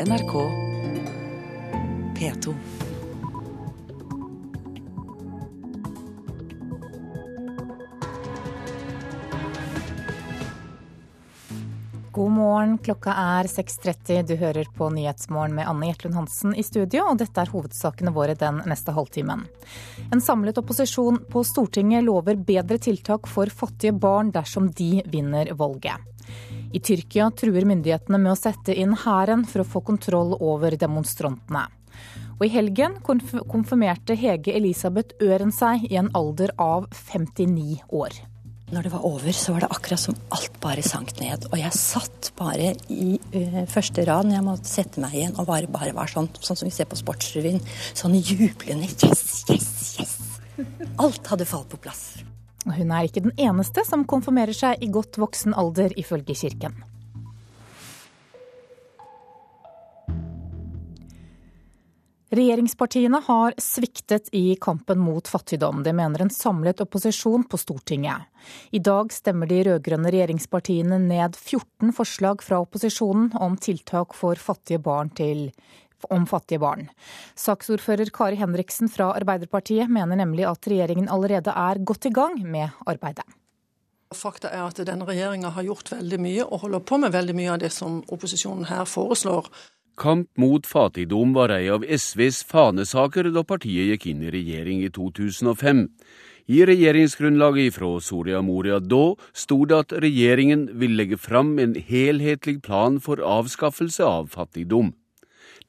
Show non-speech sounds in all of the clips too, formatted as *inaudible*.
NRK P2. God morgen, klokka er 6.30. Du hører på Nyhetsmorgen med Anne Gjertlund Hansen i studio, og dette er hovedsakene våre den neste halvtimen. En samlet opposisjon på Stortinget lover bedre tiltak for fattige barn dersom de vinner valget. I Tyrkia truer myndighetene med å sette inn hæren for å få kontroll over demonstrantene. Og i helgen konfirmerte Hege Elisabeth Øren seg i en alder av 59 år. Når det var over, så var det akkurat som alt bare sank ned. Og jeg satt bare i uh, første rad når jeg måtte sette meg igjen og bare, bare var sånn, sånn som vi ser på Sportsrevyen. Sånn jublende yes, yes, yes. Alt hadde falt på plass. Hun er ikke den eneste som konfirmerer seg i godt voksen alder, ifølge kirken. Regjeringspartiene har sviktet i kampen mot fattigdom. Det mener en samlet opposisjon på Stortinget. I dag stemmer de rød-grønne regjeringspartiene ned 14 forslag fra opposisjonen om tiltak for fattige barn til om fattige barn. Saksordfører Kari Henriksen fra Arbeiderpartiet mener nemlig at regjeringen allerede er godt i gang med arbeidet. Fakta er at denne regjeringa har gjort veldig mye og holder på med veldig mye av det som opposisjonen her foreslår. Kamp mot fattigdom var ei av SVs fanesaker da partiet gikk inn i regjering i 2005. I regjeringsgrunnlaget fra Soria Moria da sto det at regjeringen vil legge fram en helhetlig plan for avskaffelse av fattigdom.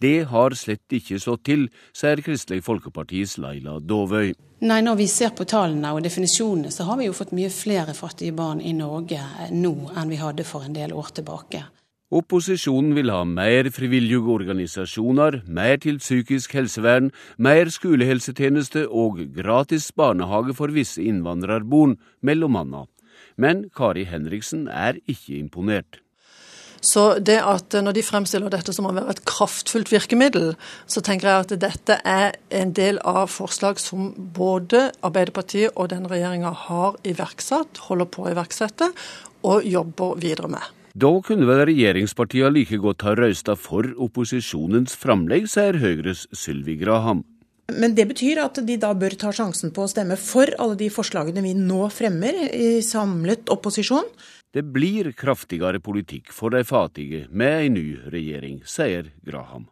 Det har slett ikke slått til, sier Kristelig Folkepartis Laila Dåvøy. Nei, Når vi ser på tallene og definisjonene, så har vi jo fått mye flere fattige barn i Norge nå enn vi hadde for en del år tilbake. Opposisjonen vil ha mer frivillige organisasjoner, mer til psykisk helsevern, mer skolehelsetjeneste og gratis barnehage for visse innvandrerbarn, mellom annet. Men Kari Henriksen er ikke imponert. Så det at når de fremstiller dette som å være et kraftfullt virkemiddel, så tenker jeg at dette er en del av forslag som både Arbeiderpartiet og denne regjeringa har iverksatt, holder på å iverksette og jobber videre med. Da kunne vel regjeringspartiene like godt ha røysta for opposisjonens framlegg, sier Høyres Sylvi Graham. Men det betyr at de da bør ta sjansen på å stemme for alle de forslagene vi nå fremmer i samlet opposisjon. Det blir kraftigere politikk for de fattige med ei ny regjering, sier Graham.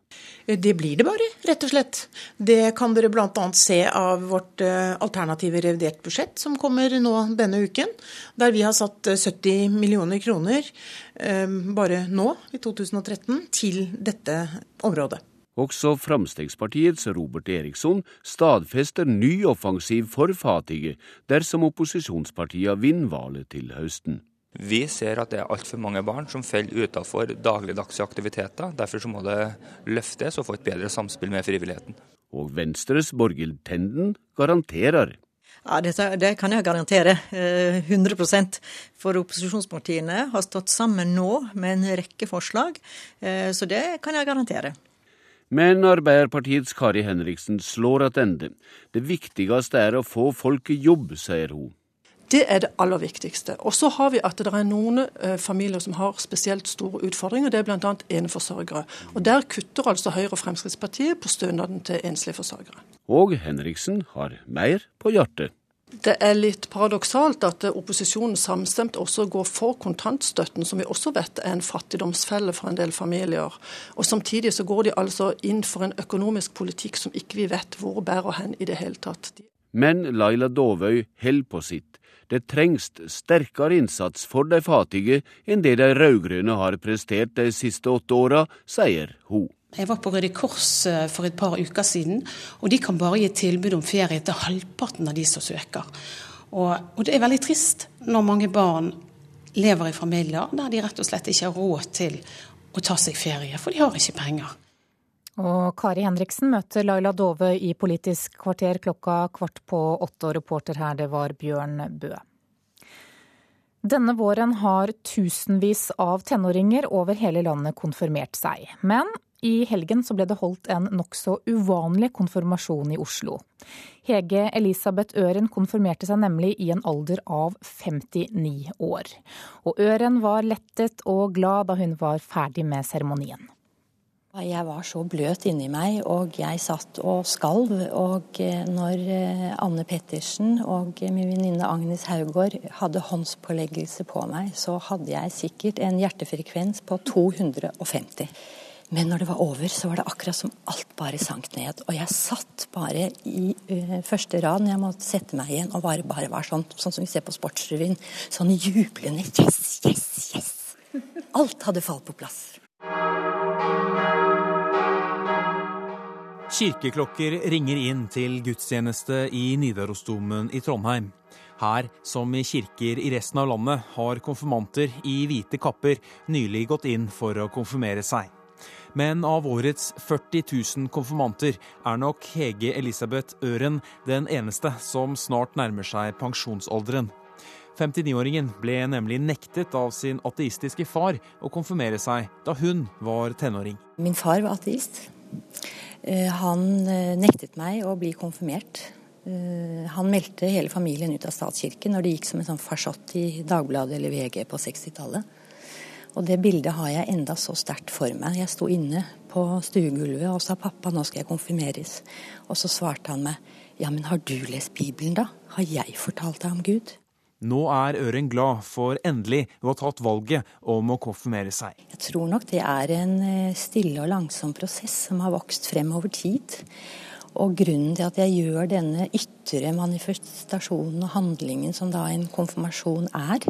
Det blir det bare, rett og slett. Det kan dere bl.a. se av vårt eh, alternative revidert budsjett som kommer nå denne uken. Der vi har satt 70 eh, millioner kroner eh, bare nå, i 2013, til dette området. Også Fremskrittspartiets Robert Eriksson stadfester ny offensiv for fattige dersom opposisjonspartiene vinner valget til høsten. Vi ser at det er altfor mange barn som faller utenfor dagligdagse aktiviteter. Derfor så må det løftes og få et bedre samspill med frivilligheten. Og Venstres Borghild Tenden garanterer. Ja, det, det, kan jeg garantere. 100 eh, For opposisjonspartiene har stått sammen nå med en rekke forslag, eh, så det kan jeg garantere. Men Arbeiderpartiets Kari Henriksen slår tilbake. Det viktigste er å få folk i jobb, sier hun. Det er det aller viktigste. Og så har vi at det er noen eh, familier som har spesielt store utfordringer. Det er bl.a. eneforsørgere. Og Der kutter altså Høyre og Fremskrittspartiet på stønaden til enslige forsørgere. Og Henriksen har mer på hjertet. Det er litt paradoksalt at opposisjonen samstemt også går for kontantstøtten, som vi også vet er en fattigdomsfelle for en del familier. Og Samtidig så går de altså inn for en økonomisk politikk som ikke vi vet hvor bærer hen i det hele tatt. Men Laila Dåvøy holder på sitt. Det trengs sterkere innsats for de fattige enn det de rød-grønne har prestert de siste åtte åra, sier hun. Jeg var på Røde Kors eh, for et par uker siden, og de kan bare gi tilbud om ferie til halvparten av de som søker. Og, og det er veldig trist når mange barn lever i familier der de rett og slett ikke har råd til å ta seg ferie, for de har ikke penger. Og Kari Henriksen møter Laila Dove i Politisk kvarter klokka kvart på åtte, og reporter her det var Bjørn Bø. Denne våren har tusenvis av tenåringer over hele landet konfirmert seg. Men i helgen så ble det holdt en nokså uvanlig konfirmasjon i Oslo. Hege Elisabeth Øren konfirmerte seg nemlig i en alder av 59 år. Og Øren var lettet og glad da hun var ferdig med seremonien. Jeg var så bløt inni meg, og jeg satt og skalv. Og eh, når eh, Anne Pettersen og min venninne Agnes Haugård hadde håndspåleggelse på meg, så hadde jeg sikkert en hjertefrekvens på 250. Men når det var over, så var det akkurat som alt bare sank ned. Og jeg satt bare i uh, første rad når jeg måtte sette meg igjen, og bare, bare var sånn, sånn som vi ser på Sportsrevyen. Sånn jublende yes, yes, yes. Alt hadde falt på plass. Kirkeklokker ringer inn til gudstjeneste i Nidarosdomen i Trondheim. Her, som i kirker i resten av landet, har konfirmanter i hvite kapper nylig gått inn for å konfirmere seg. Men av årets 40 000 konfirmanter er nok Hege Elisabeth Øren den eneste som snart nærmer seg pensjonsalderen. 59-åringen ble nemlig nektet av sin ateistiske far å konfirmere seg da hun var tenåring. Min far var ateist. Eh, han eh, nektet meg å bli konfirmert. Eh, han meldte hele familien ut av statskirken når det gikk som en sånn farsott i Dagbladet eller VG på 60-tallet. Og det bildet har jeg enda så sterkt for meg. Jeg sto inne på stuegulvet og sa pappa, nå skal jeg konfirmeres. Og så svarte han meg ja, men har du lest Bibelen da? Har jeg fortalt deg om Gud? Nå er Øren glad for endelig å ha tatt valget om å konfirmere seg. Jeg tror nok det er en eh, stille og langsom prosess som har vokst frem over tid. Og grunnen til at jeg gjør denne ytre manifestasjonen og handlingen som da en konfirmasjon er,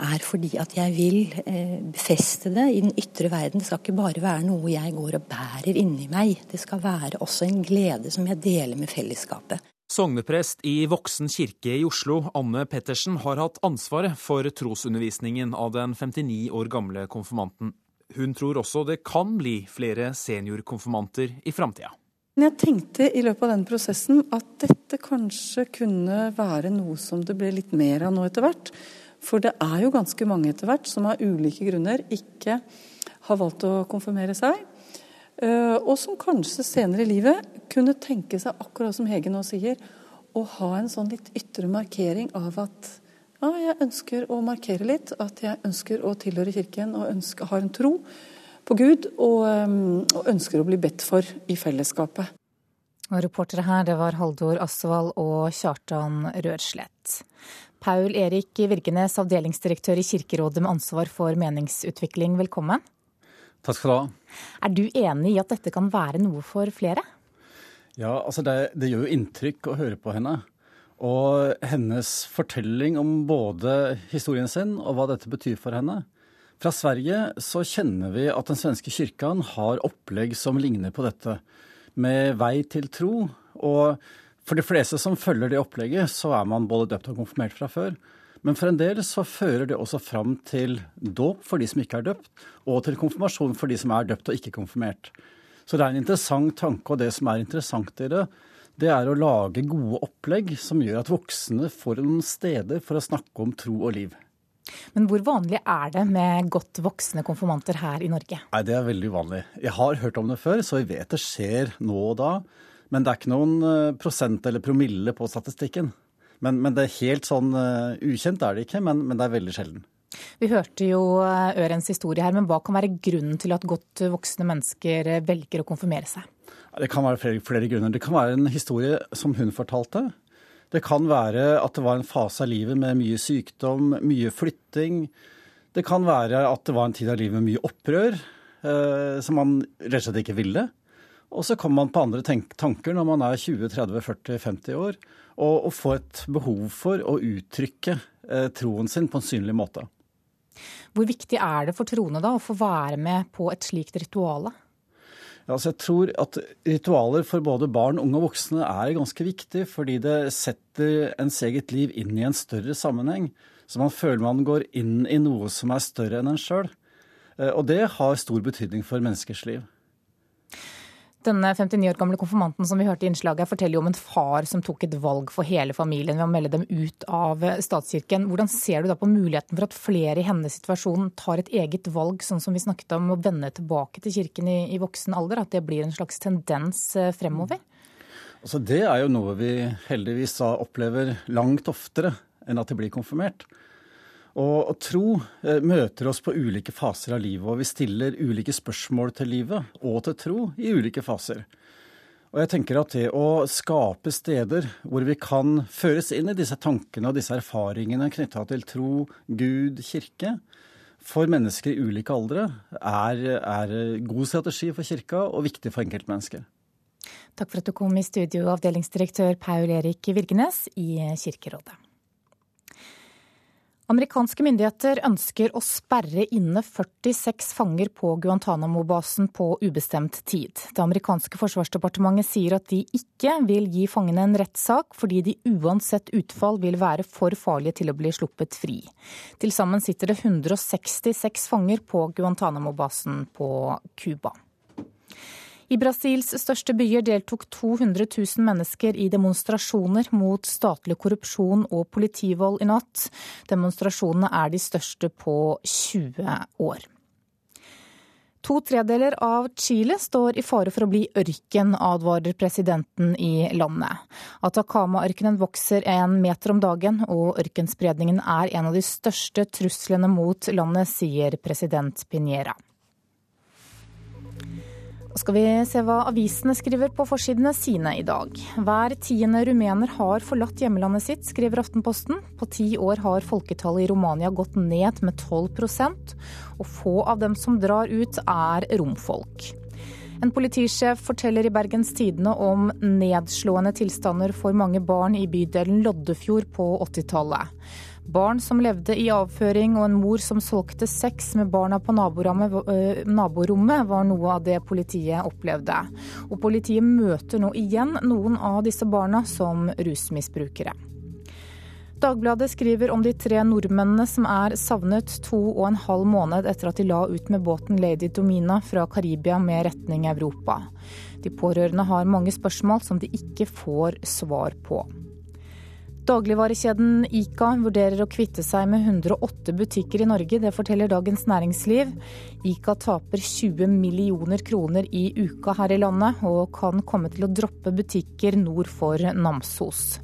er fordi at jeg vil eh, befeste det i den ytre verden. Det skal ikke bare være noe jeg går og bærer inni meg. Det skal være også en glede som jeg deler med fellesskapet. Sogneprest i Voksen kirke i Oslo, Anne Pettersen, har hatt ansvaret for trosundervisningen av den 59 år gamle konfirmanten. Hun tror også det kan bli flere seniorkonfirmanter i framtida. Jeg tenkte i løpet av den prosessen at dette kanskje kunne være noe som det ble litt mer av nå etter hvert. For det er jo ganske mange etter hvert som av ulike grunner ikke har valgt å konfirmere seg. Eh, og som kanskje senere i livet kunne tenke seg, akkurat som Hege nå sier, å ha en sånn litt ytre markering av at ja, jeg ønsker å markere litt, at jeg ønsker å tilhøre Kirken og ønsker, har en tro på Gud og, eh, og ønsker å bli bedt for i fellesskapet. Og reportere her, det var Haldor Asvald og Kjartan Rørslett. Paul Erik Virkenes, avdelingsdirektør i Kirkerådet med ansvar for meningsutvikling, velkommen. Takk skal du ha. Er du enig i at dette kan være noe for flere? Ja, altså det, det gjør jo inntrykk å høre på henne. Og hennes fortelling om både historien sin og hva dette betyr for henne. Fra Sverige så kjenner vi at den svenske kirken har opplegg som ligner på dette. Med vei til tro. Og for de fleste som følger det opplegget, så er man både døpt og konfirmert fra før. Men for en del så fører det også fram til dåp for de som ikke er døpt, og til konfirmasjon for de som er døpt og ikke konfirmert. Så det er en interessant tanke, og det som er interessant i det, det er å lage gode opplegg som gjør at voksne får noen steder for å snakke om tro og liv. Men hvor vanlig er det med godt voksne konfirmanter her i Norge? Nei, Det er veldig uvanlig. Jeg har hørt om det før, så vi vet det skjer nå og da. Men det er ikke noen eh, prosent eller promille på statistikken. Men, men det er helt sånn uh, ukjent er det ikke, men, men, det er veldig sjelden. Vi hørte jo eh, Ørens historie her, men hva kan være grunnen til at godt voksne mennesker velger å konfirmere seg? Det kan være flere, flere grunner. Det kan være en historie som hun fortalte. Det kan være at det var en fase av livet med mye sykdom, mye flytting. Det kan være at det var en tid av livet med mye opprør, eh, som man rett og slett ikke ville. Og så kommer man på andre tanker når man er 20-30-40-50 år, og, og, får et behov for å uttrykke eh, troen sin på en synlig måte. Hvor viktig er det for troende da å få være med på et slikt rituale? Altså jeg tror at ritualer for både barn, unge og voksne er ganske viktig, fordi det setter ens eget liv inn i en større sammenheng. Så man føler man går inn i noe som er større enn en sjøl. Eh, og det har stor betydning for menneskers liv. Denne 59 år gamle konfirmanten som vi hørte i innslaget, forteller jo om en far som tok et valg for hele familien ved å melde dem ut av statskirken. Hvordan ser du da på muligheten for at flere i hennes situasjon tar et eget valg, sånn som vi snakket om å vende tilbake til kirken i, i voksen alder? At det blir en slags tendens eh, fremover? Altså det er jo noe vi heldigvis opplever langt oftere enn at de blir konfirmert. Og, tro eh, møter oss på ulike faser av livet, og vi stiller ulike spørsmål til livet og til tro i ulike faser. Og jeg tenker at det å skape steder hvor vi kan føres inn i disse tankene og disse erfaringene knytta til tro, Gud, kirke, for mennesker i ulike aldre, er, er god strategi for kirka og viktig for enkeltmennesker. Takk for at du kom i studio, avdelingsdirektør Paul Erik Virgenes i Kirkerådet. Amerikanske myndigheter ønsker å sperre inne 46 fanger på Guantánamo-basen på ubestemt tid. Det amerikanske forsvarsdepartementet sier at de ikke vil gi fangene en rettssak, fordi de uansett utfall vil være for farlige til å bli sluppet fri. Til sammen sitter det 166 fanger på Guantánamo-basen på Cuba. I Brasils største byer deltok 200 000 mennesker i demonstrasjoner mot statlig korrupsjon og politivold i natt. Demonstrasjonene er de største på 20 år. To tredeler av Chile står i fare for å bli ørken, advarer presidenten i landet. Atacama-ørkenen vokser en meter om dagen, og ørkenspredningen er en av de største truslene mot landet, sier president Piñera. Skal vi se hva avisene skriver på forsidene sine i dag. Hver tiende rumener har forlatt hjemlandet sitt, skriver Aftenposten. På ti år har folketallet i Romania gått ned med 12% og få av dem som drar ut, er romfolk. En politisjef forteller i Bergens Tidende om nedslående tilstander for mange barn i bydelen Loddefjord på 80-tallet. Barn som levde i avføring og en mor som solgte sex med barna på naborommet, var noe av det politiet opplevde. Og politiet møter nå igjen noen av disse barna som rusmisbrukere. Dagbladet skriver om de tre nordmennene som er savnet to og en halv måned etter at de la ut med båten Lady Domina fra Karibia med retning Europa. De pårørende har mange spørsmål som de ikke får svar på. Dagligvarekjeden Ica vurderer å kvitte seg med 108 butikker i Norge. Det forteller Dagens Næringsliv. Ica taper 20 millioner kroner i uka her i landet, og kan komme til å droppe butikker nord for Namsos.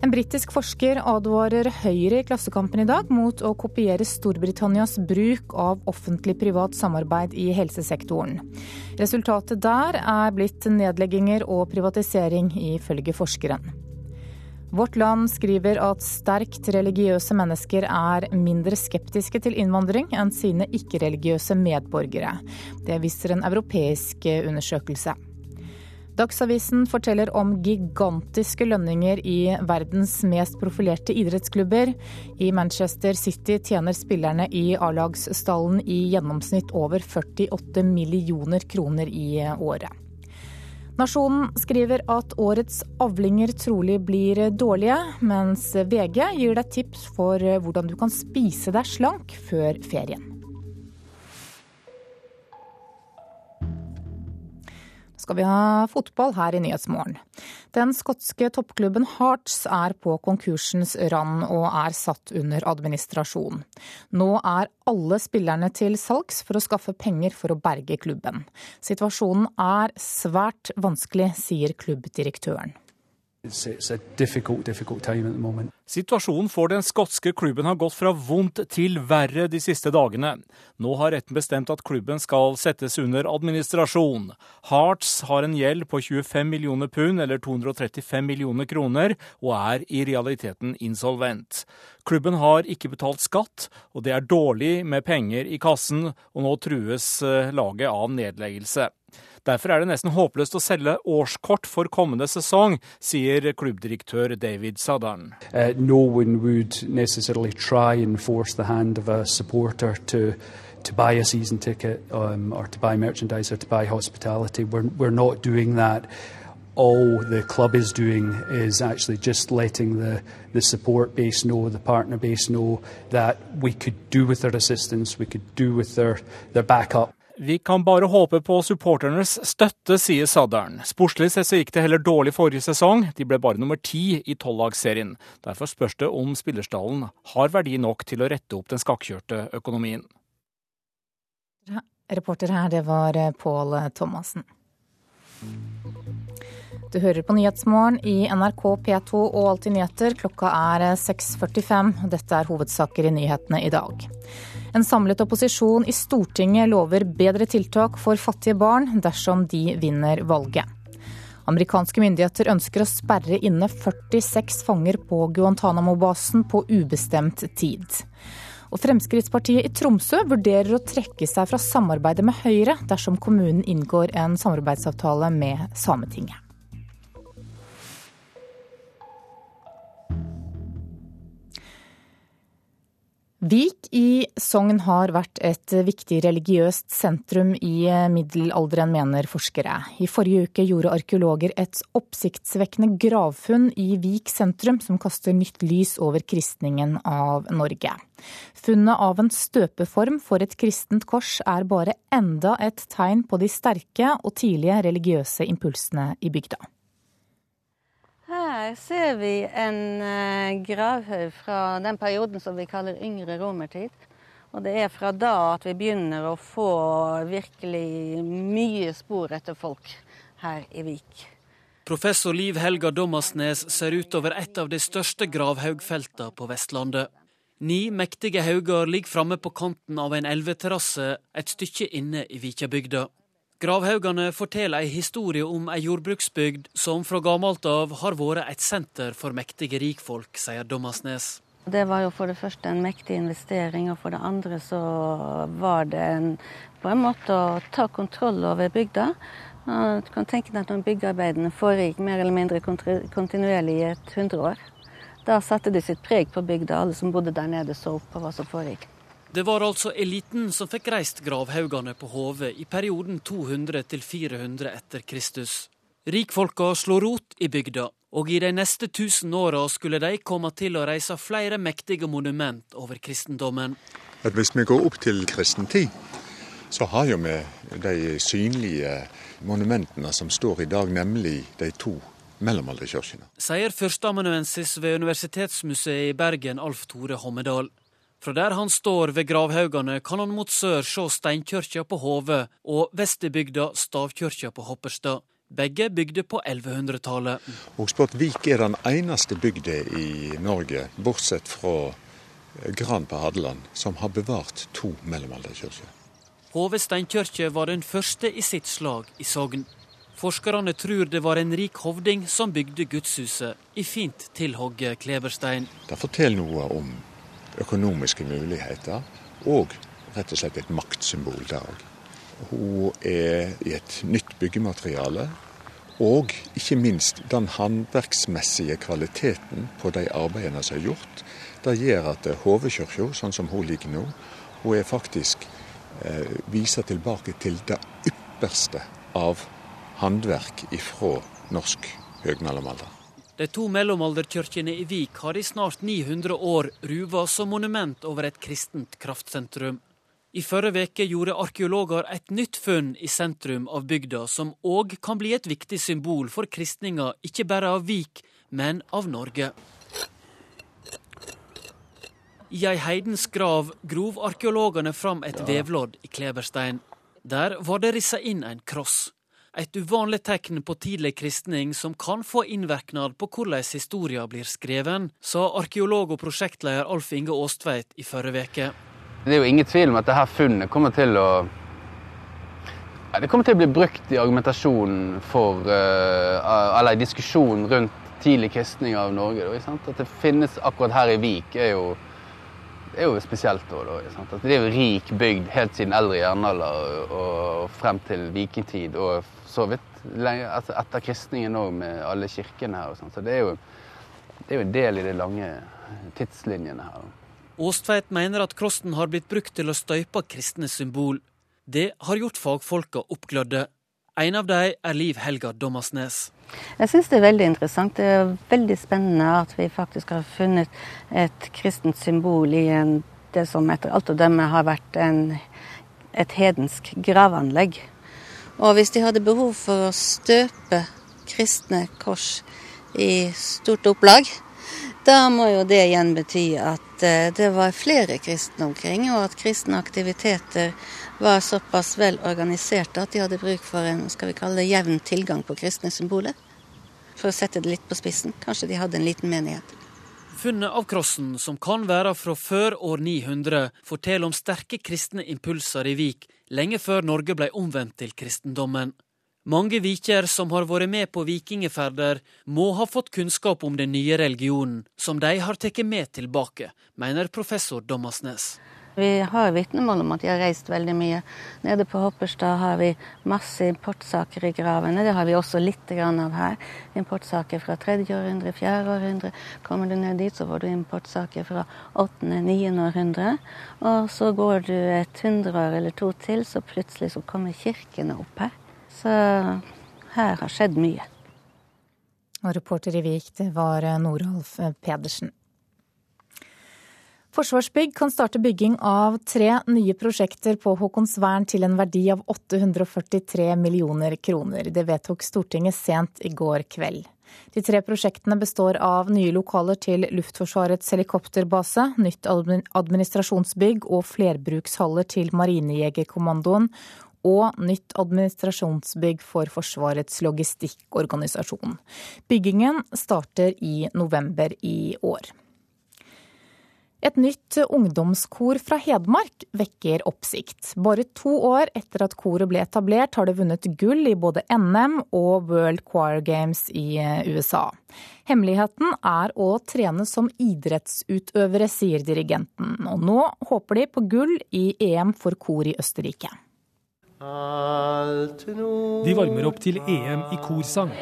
En britisk forsker advarer Høyre i Klassekampen i dag mot å kopiere Storbritannias bruk av offentlig-privat samarbeid i helsesektoren. Resultatet der er blitt nedlegginger og privatisering, ifølge forskeren. Vårt Land skriver at sterkt religiøse mennesker er mindre skeptiske til innvandring enn sine ikke-religiøse medborgere. Det viser en europeisk undersøkelse. Dagsavisen forteller om gigantiske lønninger i verdens mest profilerte idrettsklubber. I Manchester City tjener spillerne i A-lagsstallen i gjennomsnitt over 48 millioner kroner i året. Nasjonen skriver at årets avlinger trolig blir dårlige, mens VG gir deg tips for hvordan du kan spise deg slank før ferien. Skal vi ha fotball her i Nyhetsmorgen. Den skotske toppklubben Hearts er på konkursens rand og er satt under administrasjon. Nå er alle spillerne til salgs for å skaffe penger for å berge klubben. Situasjonen er svært vanskelig, sier klubbdirektøren. Difficult, difficult Situasjonen for den skotske klubben har gått fra vondt til verre de siste dagene. Nå har retten bestemt at klubben skal settes under administrasjon. Hearts har en gjeld på 25 millioner pund, eller 235 millioner kroner, og er i realiteten insolvent. Klubben har ikke betalt skatt, og det er dårlig med penger i kassen, og nå trues eh, laget av nedleggelse. Derfor er det nesten håpløst å selge årskort for kommende sesong, sier klubbdirektør David Saddern. Uh, no to buy a season ticket um, or to buy merchandise or to buy hospitality. We're, we're not doing that. All the club is doing is actually just letting the, the support base know, the partner base know that we could do with their assistance, we could do with their, their backup. Vi kan bare håpe på supporternes støtte, sier Saddern. Sportslig sett så gikk det heller dårlig forrige sesong. De ble bare nummer ti i tolvlagsserien. Derfor spørs det om spillerstallen har verdi nok til å rette opp den skakkjørte økonomien. Reporter her, det var Pål Thomassen. Du hører på Nyhetsmorgen i NRK P2 og Alltid nyheter. Klokka er 6.45. Dette er hovedsaker i nyhetene i dag. En samlet opposisjon i Stortinget lover bedre tiltak for fattige barn dersom de vinner valget. Amerikanske myndigheter ønsker å sperre inne 46 fanger på Guantánamo-basen på ubestemt tid. Og Fremskrittspartiet i Tromsø vurderer å trekke seg fra samarbeidet med Høyre dersom kommunen inngår en samarbeidsavtale med Sametinget. Vik i Sogn har vært et viktig religiøst sentrum i middelalderen, mener forskere. I forrige uke gjorde arkeologer et oppsiktsvekkende gravfunn i Vik sentrum, som kaster nytt lys over kristningen av Norge. Funnet av en støpeform for et kristent kors er bare enda et tegn på de sterke og tidlige religiøse impulsene i bygda. Her ser vi en uh, gravhaug fra den perioden som vi kaller yngre romertid. Og det er fra da at vi begynner å få virkelig mye spor etter folk her i Vik. Professor Liv Helga Dommersnes ser utover et av de største gravhaugfeltene på Vestlandet. Ni mektige hauger ligger framme på kanten av en elveterrasse et stykke inne i Vikjabygda. Gravhaugane forteller ei historie om ei jordbruksbygd som fra gammelt av har vært et senter for mektige rikfolk, sier Dommasnes. Det var jo for det første en mektig investering, og for det andre så var det en, på en måte å ta kontroll over bygda. Du kan tenke deg at når byggearbeidene foregikk mer eller mindre kontinuerlig i et hundre år. Da satte de sitt preg på bygda. Alle som bodde der nede så opp på hva som foregikk. Det var altså eliten som fikk reist gravhaugene på Hove i perioden 200 til 400 etter Kristus. Rikfolka slo rot i bygda, og i de neste tusen åra skulle de komme til å reise flere mektige monument over kristendommen. At hvis vi går opp til kristentid, så har jo vi de synlige monumentene som står i dag, nemlig de to mellomalderkirkene. Sier førsteamanuensis ved Universitetsmuseet i Bergen, Alf Tore Hommedal. Fra der han står ved gravhaugene, kan han mot sør se steinkirka på Hove og vestibygda stavkirka på Hopperstad. Begge bygde på 1100-tallet. Vik er den eneste bygda i Norge, bortsett fra Gran på Hadeland, som har bevart to mellomalderkirker. Hove steinkirke var den første i sitt slag i Sogn. Forskerne tror det var en rik hovding som bygde gudshuset i fint tilhogget kleberstein. Det forteller noe om økonomiske muligheter og rett og slett et maktsymbol der òg. Hun er i et nytt byggemateriale. Og ikke minst den håndverksmessige kvaliteten på de arbeidene som er gjort. Det gjør at Hovekirka, sånn som hun ligger nå, hun er faktisk eh, viser tilbake til det ypperste av håndverk ifra norsk høgmellomalder. De to mellomalderkirkene i Vik har i snart 900 år ruva som monument over et kristent kraftsentrum. I forrige uke gjorde arkeologer et nytt funn i sentrum av bygda, som òg kan bli et viktig symbol for kristninga ikke bare av Vik, men av Norge. I ei heidens grav grov arkeologene fram et vevlodd i kleberstein. Der var det rissa inn en kross. Et uvanlig tegn på tidlig kristning som kan få innvirkning på hvordan historia blir skreven, sa arkeolog og prosjektleder Alf Inge Aastveit i forrige uke. Det er jo ingen tvil om at dette funnet kommer til å ja, Det kommer til å bli brukt i argumentasjonen for uh, Eller i diskusjonen rundt tidlig kristning av Norge. Da, At det finnes akkurat her i Vik, er jo er jo spesielt. Da, da det er jo rik bygd helt siden eldre jernalder og frem til vikingtid. Og så vidt altså etter kristningen òg, med alle kirkene her. og sånn. Så det er, jo, det er jo en del i de lange tidslinjene her. Åstveit mener at krossen har blitt brukt til å støype kristne symbol. Det har gjort fagfolka oppglødde. En av dem er Liv Helga Dommersnes. Jeg syns det er veldig interessant. Det er veldig spennende at vi faktisk har funnet et kristent symbol i en, det som etter alt å dømme har vært en, et hedensk gravanlegg. Og hvis de hadde behov for å støpe kristne kors i stort opplag, da må jo det igjen bety at eh, det var flere kristne omkring, og at kristne aktiviteter var såpass vel organiserte at de hadde bruk for en skal vi kalle det, jevn tilgang på kristne symboler. For å sette det litt på spissen. Kanskje de hadde en liten menighet. Funnet av krossen, som kan være fra før år 900, forteller om sterke kristne impulser i Vik lenge før Norge ble omvendt til kristendommen. Mange viker som har vært med på vikingferder, må ha fått kunnskap om den nye religionen, som de har tatt med tilbake, mener professor Dommasnes. Vi har vitnemål om at de har reist veldig mye. Nede på Hopperstad har vi masse importsaker i gravene. Det har vi også litt av her. Importsaker fra tredje århundre, fjerde århundre. Kommer du ned dit, så får du importsaker fra åttende, niende århundre. Og så går du et hundreår eller to til, så plutselig så kommer kirkene opp her. Så her har skjedd mye. Og reporter i Vik, det var Noralf Pedersen. Forsvarsbygg kan starte bygging av tre nye prosjekter på Håkonsvern til en verdi av 843 millioner kroner. Det vedtok Stortinget sent i går kveld. De tre prosjektene består av nye lokaler til Luftforsvarets helikopterbase, nytt administrasjonsbygg og flerbrukshaller til Marinejegerkommandoen og nytt administrasjonsbygg for Forsvarets logistikkorganisasjon. Byggingen starter i november i år. Et nytt ungdomskor fra Hedmark vekker oppsikt. Bare to år etter at koret ble etablert, har det vunnet gull i både NM og World Choir Games i eh, USA. Hemmeligheten er å trene som idrettsutøvere, sier dirigenten. Og nå håper de på gull i EM for kor i Østerrike. De varmer opp til EM i korsang.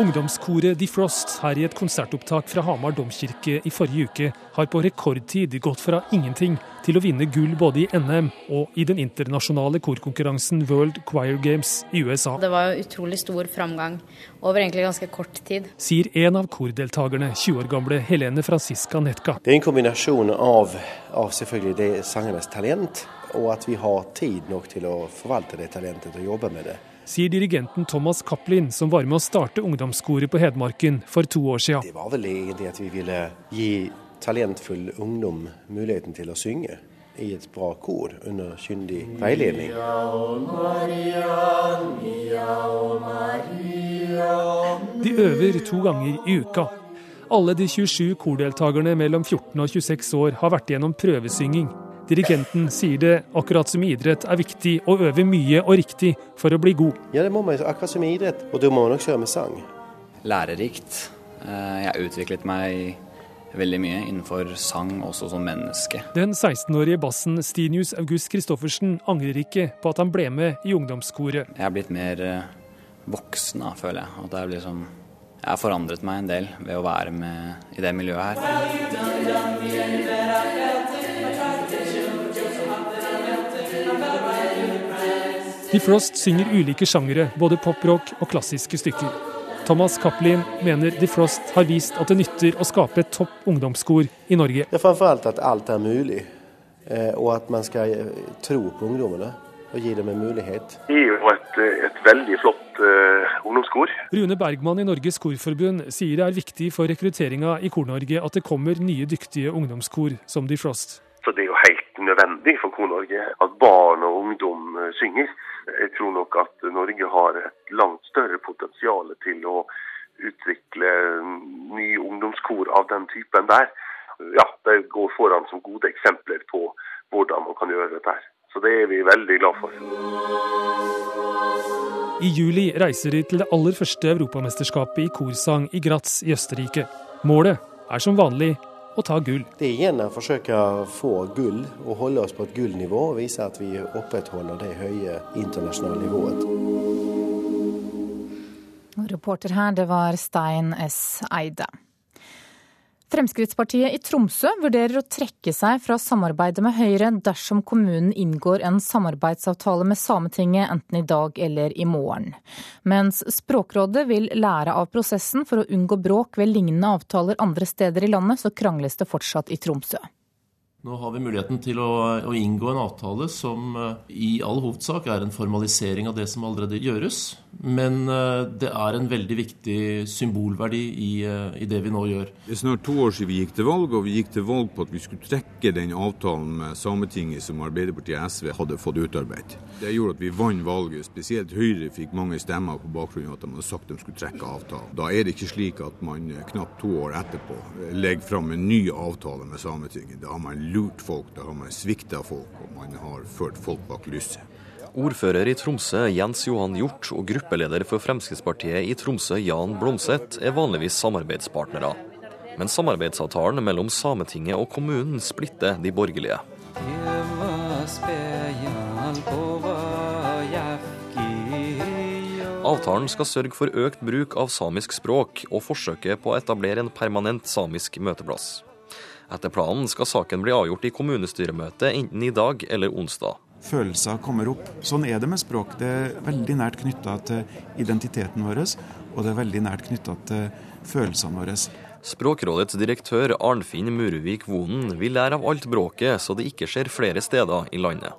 Ungdomskoret Defrost her i et konsertopptak fra Hamar domkirke i forrige uke har på rekordtid gått fra ingenting til å vinne gull både i NM og i den internasjonale korkonkurransen World Choir Games i USA. Det var utrolig stor framgang over egentlig ganske kort tid. Sier en av kordeltakerne, 20 år gamle Helene Francisca Netka. Det er en kombinasjon av, av selvfølgelig det sangernes talent, og at vi har tid nok til å forvalte det talentet og jobbe med det sier dirigenten Thomas Cappelin, som var med å starte ungdomskoret på Hedmarken for to år siden. Det var vel egentlig at vi ville gi talentfull ungdom muligheten til å synge i et bra kor under kyndig veiledning. De øver to ganger i uka. Alle de 27 kordeltakerne mellom 14 og 26 år har vært gjennom prøvesynging. Dirigenten sier det, akkurat som i idrett, er viktig å øve mye og riktig for å bli god. Ja, det må man akkurat som i idrett, og da må man nok kjøre med sang. Lærerikt. Eh, jeg har utviklet meg veldig mye innenfor sang, også som menneske. Den 16-årige bassen Stinius August Christoffersen angrer ikke på at han ble med i ungdomskoret. Jeg har blitt mer eh, voksen, da, føler jeg. At jeg, liksom, jeg har forandret meg en del ved å være med i det miljøet her. De Frost synger ulike sjangere, både poprock og klassiske stykker. Thomas Cappelin mener De Frost har vist at det nytter å skape et topp ungdomskor i Norge. Det er Framfor alt at alt er mulig, eh, og at man skal eh, tro på ungdommene og gi dem en mulighet. Det er jo et, eh, et veldig flott uh, ungdomskor. Rune Bergman i Norges Korforbund sier det er viktig for rekrutteringa i Kor-Norge at det kommer nye dyktige ungdomskor som De Frost. Så Det er jo helt nødvendig for Kor-Norge at barn og ungdom synger. Jeg tror nok at Norge har et langt større potensial til å utvikle nye ungdomskor av den typen der. Ja, De går foran som gode eksempler på hvordan man kan gjøre dette. Så det er vi veldig glad for. I juli reiser de til det aller første europamesterskapet i korsang i Graz i Østerrike. Målet er som vanlig og ta gull. Det er igjen å forsøke å få gull og holde oss på et gullnivå og vise at vi opprettholder det høye internasjonale nivået. reporter her, det var Stein S. Eide. Fremskrittspartiet i Tromsø vurderer å trekke seg fra samarbeidet med Høyre dersom kommunen inngår en samarbeidsavtale med Sametinget enten i dag eller i morgen. Mens Språkrådet vil lære av prosessen for å unngå bråk ved lignende avtaler andre steder i landet, så krangles det fortsatt i Tromsø. Nå har vi muligheten til å, å, inngå en avtale som eh, i all hovedsak er en formalisering av det som allerede gjøres. Men eh, det er en veldig viktig symbolverdi i, eh, i, det vi nå gjør. Det er snart to år siden vi gikk til valg, og vi gikk til valg på at vi skulle trekke den avtalen med Sametinget som Arbeiderpartiet og SV hadde fått utarbeidet. Det gjorde at vi vant valget. Spesielt Høyre fikk mange stemmer på bakgrunn av at de hadde sagt de skulle trekke avtalen. Da er det ikke slik at man knapt to år etterpå legger fram en ny avtale med Sametinget. Da har man lurt folk, da har man svikta folk, og man har ført folk bak lyset. Ordfører i Tromsø Jens Johan Hjort og gruppeleder for Fremskrittspartiet i Tromsø Jan Blomseth er vanligvis samarbeidspartnere. Men samarbeidsavtalen mellom Sametinget og kommunen splitter de borgerlige. Avtalen skal sørge for økt bruk av samisk språk og forsøket på å etablere en permanent samisk møteplass. Etter planen skal saken bli avgjort i kommunestyremøtet enten i dag eller onsdag følelser kommer opp. Sånn er det med språk. Det er veldig nært knytta til identiteten vår, og det er veldig nært knytta til følelsene våre. Språkrådets direktør Arnfinn Murvik Vonen vil lære av alt bråket, så det ikke skjer flere steder i landet.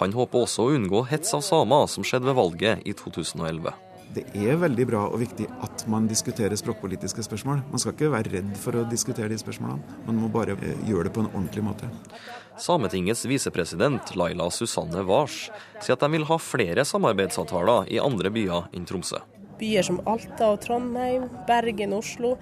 Han håper også å unngå hets av samer, som skjedde ved valget i 2011 det er veldig bra og viktig at man diskuterer språkpolitiske spørsmål. Man skal ikke være redd for å diskutere de spørsmålene, man må bare eh, gjøre det på en ordentlig måte. Sametingets visepresident Laila Susanne Wars sier at de vil ha flere samarbeidsavtaler i andre byer enn Tromsø. Byer som Alta og Trondheim, Bergen og Oslo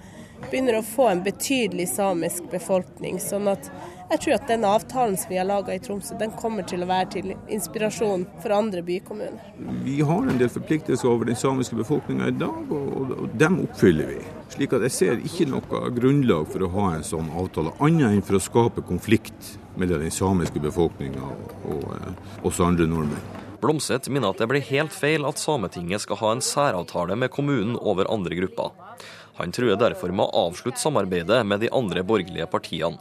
begynner å få en betydelig samisk befolkning. sånn at jeg tror at den avtalen som vi har laga i Tromsø, den kommer til å være til inspirasjon for andre bykommuner. Vi har en del forpliktelser over den samiske befolkninga i dag, og, og dem oppfyller vi. Slik at jeg ser ikke noe grunnlag for å ha en sånn avtale, annet enn for å skape konflikt mellom den samiske befolkninga og, og eh, oss andre nordmenn. Blomseth minner at det blir helt feil at Sametinget skal ha en særavtale med kommunen over andre grupper. Han truer derfor med å avslutte samarbeidet med de andre borgerlige partiene.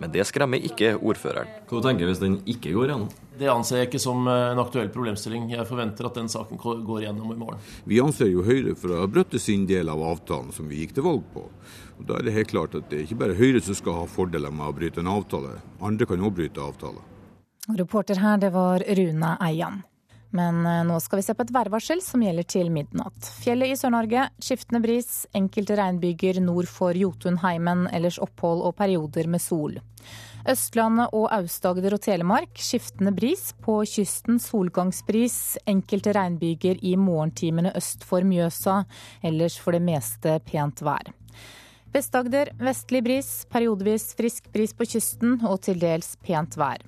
Men det skremmer ikke ordføreren. Hva tenker du hvis den ikke går gjennom? Det anser jeg ikke som eh, en aktuell problemstilling. Jeg forventer at den saken går gjennom i morgen. Vi anser jo Høyre for å ha brutt sin del av avtalen som vi gikk til valg på. Og Da er det helt klart at det er ikke bare Høyre som skal ha fordeler med å bryte en avtale. Andre kan òg bryte avtaler. Reporter her, det var Rune Eian. Men eh, nå skal vi se på et værvarsel som gjelder til midnatt. Fjellet i Sør-Norge skiftende bris, enkelte regnbyger nord for Jotunheimen, ellers opphold og perioder med sol. Østlandet og Aust-Agder og Telemark skiftende bris. På kysten solgangsbris, enkelte regnbyger i morgentimene øst for Mjøsa, ellers for det meste pent vær. Vest-Agder vestlig bris, periodevis frisk bris på kysten og til dels pent vær.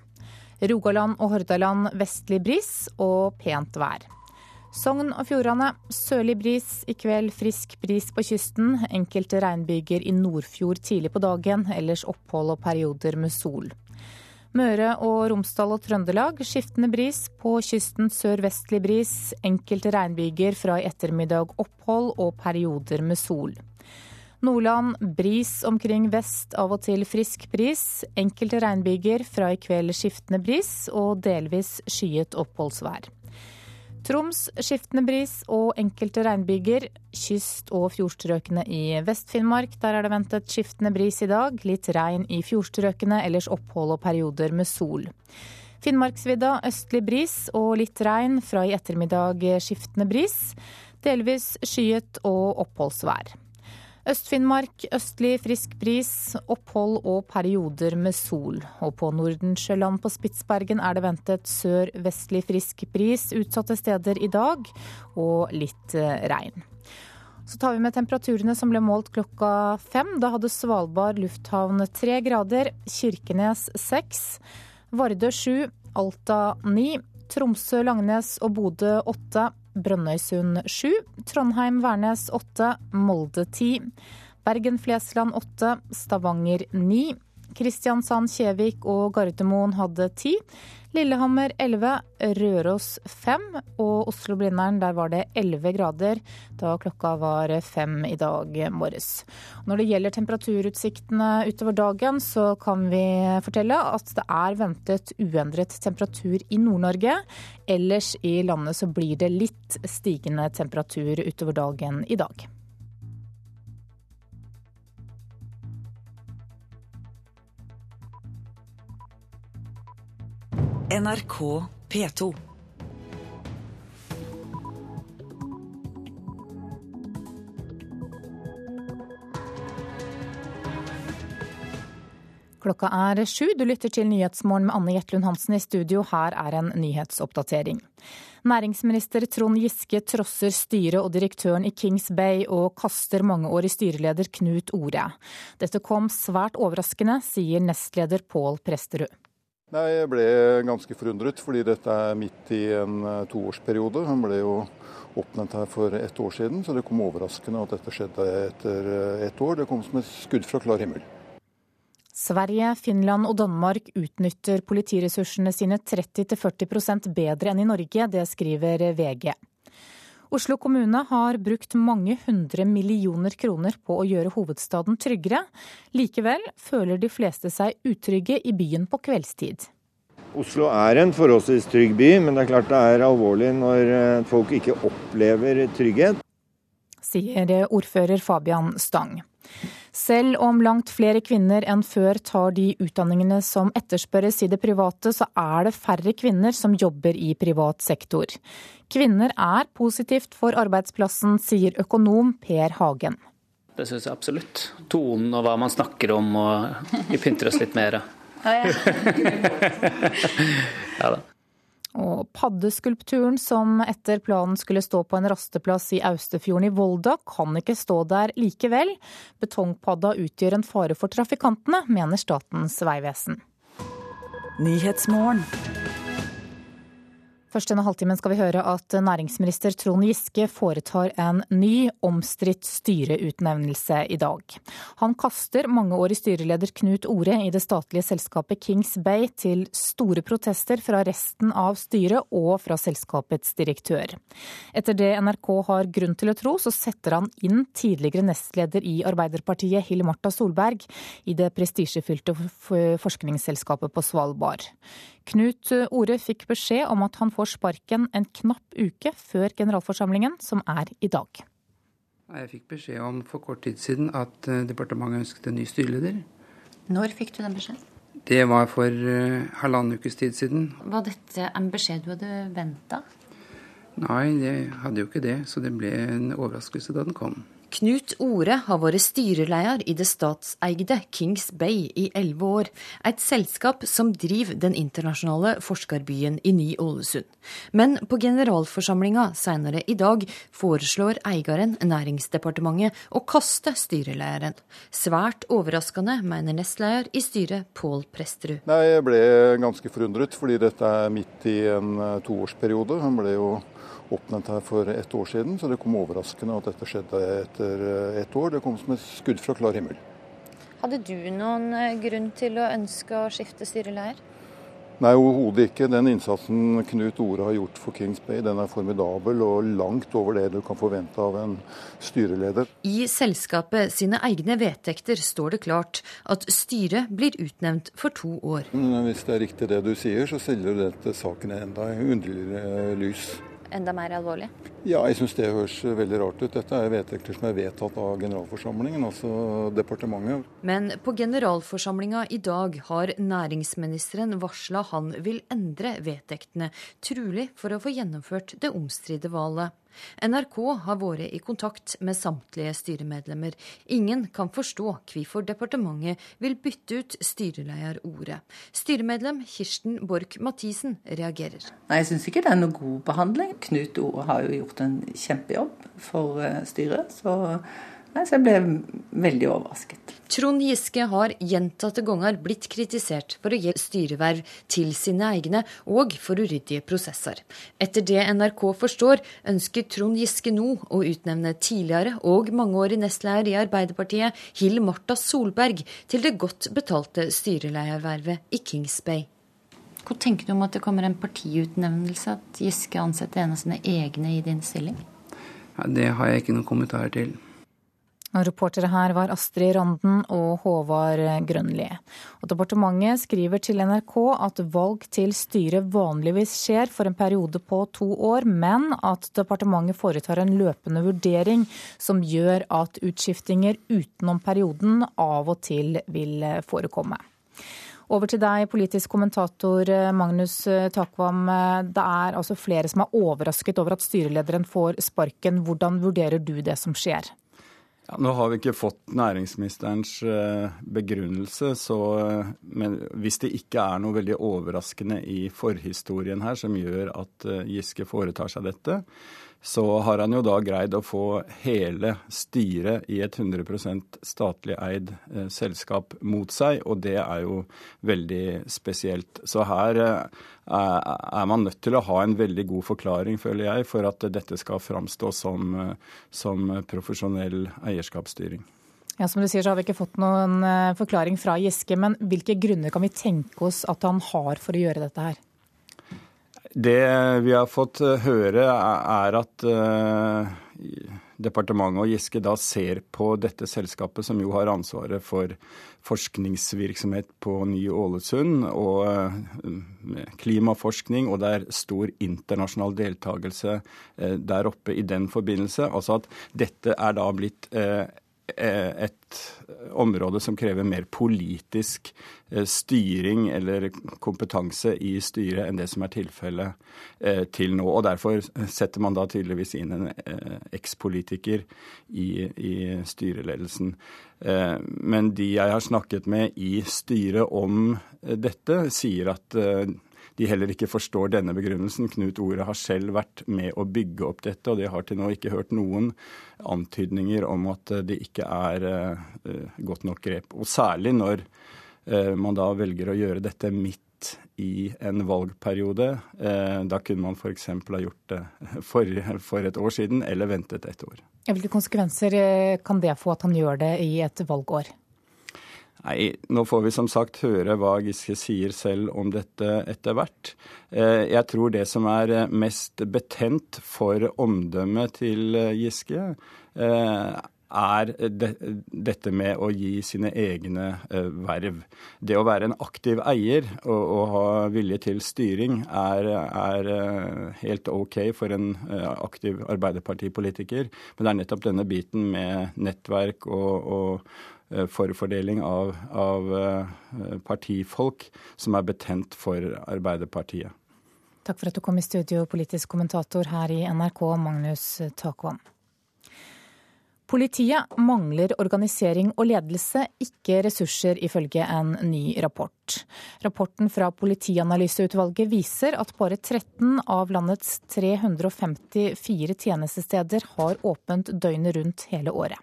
Rogaland og Hordaland vestlig bris og pent vær. Sogn og Fjordane sørlig bris, i kveld frisk bris på kysten. Enkelte regnbyger i Nordfjord tidlig på dagen, ellers opphold og perioder med sol. Møre og Romsdal og Trøndelag skiftende bris, på kysten sørvestlig bris. Enkelte regnbyger fra i ettermiddag opphold og perioder med sol. Nordland bris omkring vest, av og til frisk bris. Enkelte regnbyger, fra i kveld skiftende bris og delvis skyet oppholdsvær. Troms skiftende bris og enkelte regnbyger. Kyst- og fjordstrøkene i Vest-Finnmark, der er det ventet skiftende bris i dag. Litt regn i fjordstrøkene, ellers opphold og perioder med sol. Finnmarksvidda østlig bris og litt regn, fra i ettermiddag skiftende bris. Delvis skyet og oppholdsvær. Øst-Finnmark østlig frisk bris, opphold og perioder med sol. Og på Nordensjøland på Spitsbergen er det ventet sør-vestlig frisk bris utsatte steder i dag, og litt eh, regn. Så tar vi med temperaturene som ble målt klokka fem. Da hadde Svalbard lufthavn tre grader, Kirkenes seks, Vardø sju, Alta ni, Tromsø, Langnes og Bodø åtte. Brønnøysund 7, Trondheim-Værnes 8, Molde 10, Bergen-Flesland 8, Stavanger 9, Kristiansand-Kjevik og Gardermoen hadde 10, Lillehammer 11, Røros 5 og Oslo-Blindern der var det 11 grader da klokka var fem i dag morges. Når det gjelder temperaturutsiktene utover dagen, så kan vi fortelle at det er ventet uendret temperatur i Nord-Norge. Ellers i landet så blir det litt stigende temperatur utover dagen i dag. NRK P2. Klokka er sju. Du lytter til Nyhetsmorgen med Anne Jetlund Hansen i studio. Her er en nyhetsoppdatering. Næringsminister Trond Giske trosser styret og direktøren i Kings Bay og kaster mangeårig styreleder Knut Ore. Dette kom svært overraskende, sier nestleder Pål Presterud. Nei, Jeg ble ganske forundret, fordi dette er midt i en eh, toårsperiode. Han ble jo oppnevnt her for ett år siden, så det kom overraskende at dette skjedde etter eh, ett år. Det kom som et skudd fra klar himmel. Sverige, Finland og Danmark utnytter politiressursene sine 30-40% bedre enn i Norge, det skriver VG. Oslo kommune har brukt mange hundre millioner kroner på å gjøre hovedstaden tryggere. Likevel føler de fleste seg utrygge i byen på kveldstid. Oslo er en forholdsvis trygg by, men det er klart det er alvorlig når eh, folk ikke opplever trygghet. Sier ordfører Fabian Stang. Selv om langt flere kvinner enn før tar de utdanningene som etterspørres i det private, så er det færre kvinner som jobber i privat sektor. Kvinner er positivt for arbeidsplassen, sier økonom Per Hagen. Det syns jeg absolutt. Tonen og hva man snakker om, og vi pynter oss litt mer. *laughs* *laughs* ja da. Og paddeskulpturen som etter planen skulle stå på en rasteplass i Austefjorden i Volda, kan ikke stå der likevel. Betongpadda utgjør en fare for trafikantene, mener Statens vegvesen. Først denne halvtimen skal vi høre at næringsminister Trond Giske foretar en ny, omstridt styreutnevnelse i dag. Han kaster mangeårig styreleder Knut Ore i det statlige selskapet Kings Bay til store protester fra resten av styret og fra selskapets direktør. Etter det NRK har grunn til å tro, så setter han inn tidligere nestleder i Arbeiderpartiet Hill Marta Solberg i det prestisjefylte forskningsselskapet på Svalbard. Knut Ore fikk beskjed om at han får sparken en knapp uke før generalforsamlingen, som er i dag. Jeg fikk beskjed om for kort tid siden at eh, departementet ønsket en ny styreleder. Når fikk du den beskjeden? Det var for uh, halvannen ukes tid siden. Var dette en beskjed du hadde venta? Nei, jeg hadde jo ikke det, så det ble en overraskelse da den kom. Knut Ore har vært styreleder i det statseide Kings Bay i elleve år, et selskap som driver den internasjonale forskerbyen i Ny-Ålesund. Men på generalforsamlinga senere i dag foreslår eieren, Næringsdepartementet, å kaste styrelederen. Svært overraskende, mener nestleder i styret, Pål Presterud. Nei, Jeg ble ganske forundret, fordi dette er midt i en eh, toårsperiode. Han ble jo oppnevnt her for ett år siden, så det kom overraskende at dette skjedde etter eh, ett år. Det kom som et skudd fra klar himmel. Hadde du noen eh, grunn til å ønske å skifte styreleder? Nei, overhodet ikke. Den innsatsen Knut Ore har gjort for Kings Bay, den er formidabel og langt over det du kan forvente av en styreleder. I selskapet sine egne vedtekter står det klart at styret blir utnevnt for to år. Hvis det er riktig det du sier, så selger dette saken enda underligere lys enda mer alvorlig? Ja, jeg syns det høres veldig rart ut. Dette er vedtekter som er vedtatt av generalforsamlingen, altså departementet. Men på generalforsamlinga i dag har næringsministeren varsla han vil endre vedtektene, trolig for å få gjennomført det omstridte valget. NRK har vært i kontakt med samtlige styremedlemmer. Ingen kan forstå hvorfor departementet vil bytte ut styrelederordet. Styremedlem Kirsten Borch Mathisen reagerer. Nei, Jeg syns ikke det er noe god behandling. Knut Ore har jo gjort en kjempejobb for eh, styret. så så jeg ble veldig overrasket. Trond Giske har gjentatte ganger blitt kritisert for å gi styreverv til sine egne, og for uryddige prosesser. Etter det NRK forstår, ønsker Trond Giske nå å utnevne tidligere og mangeårig nestleder i Arbeiderpartiet, Hill Marta Solberg, til det godt betalte styreledervervet i Kings Bay. Hvor tenker du om at det kommer en partiutnevnelse, at Giske ansetter en av sine egne i din stilling? Ja, det har jeg ikke noen kommentarer til. Reportere her var Astrid Randen og Håvard Grønli. Og departementet skriver til NRK at valg til styret vanligvis skjer for en periode på to år, men at departementet foretar en løpende vurdering som gjør at utskiftinger utenom perioden av og til vil forekomme. Over til deg, politisk kommentator Magnus Takvam. Det er altså flere som er overrasket over at styrelederen får sparken. Hvordan vurderer du det som skjer? Ja, nå har vi ikke fått næringsministerens eh, begrunnelse, så, men hvis det ikke er noe veldig overraskende i forhistorien her som gjør at Giske foretar seg dette, så har han jo da greid å få hele styret i et 100 statlig eid eh, selskap mot seg, og det er jo veldig spesielt. Så her eh, er man nødt til å ha en veldig god forklaring, føler jeg, for at dette skal framstå som, eh, som profesjonell eierskapsstyring. Ja, Som du sier, så har vi ikke fått noen forklaring fra Giske, men hvilke grunner kan vi tenke oss at han har for å gjøre dette her? Det vi har fått eh, høre, er at uh, departementet og Giske da ser på dette selskapet, som jo har ansvaret for forskningsvirksomhet på Ny-Ålesund og uh, klimaforskning, og det er stor internasjonal deltakelse der oppe i den forbindelse. Altså at dette er da blitt et område som krever mer politisk eh, styring eller kompetanse i styret enn det som er tilfellet eh, til nå. Og Derfor setter man da tydeligvis inn en eh, ekspolitiker i, i styreledelsen. Men de jeg har snakket med i styret om dette, sier at de heller ikke forstår denne begrunnelsen. Knut Ore har selv vært med å bygge opp dette, og de har til nå ikke hørt noen antydninger om at det ikke er uh, godt nok grep. Og særlig når uh, man da velger å gjøre dette midt i en valgperiode. Da kunne man f.eks. ha gjort det for, for, et år siden, eller ventet et år. Hvilke konsekvenser kan det få at han gjør det i et valgår? Nei, nå får vi som sagt høre hva Giske sier selv om dette etter hvert. Eh, jeg tror det som er eh, mest betent for omdømmet til eh, Giske, er dette med å gi sine egne verv. Det å være en aktiv eier og, og ha vilje til styring er, er, helt OK for en aktiv arbeiderpartipolitiker, men det er nettopp denne biten med nettverk og, og Eh, forfordeling av, av eh, partifolk som er betent for Arbeiderpartiet. Takk for at du kom i studio, politisk kommentator her i NRK, Magnus Takvam. Politiet mangler organisering og ledelse, ikke ressurser, ifølge en ny rapport. Rapporten fra Politianalyseutvalget viser at bare 13 av landets 354 tjenestesteder har åpent døgnet rundt hele året.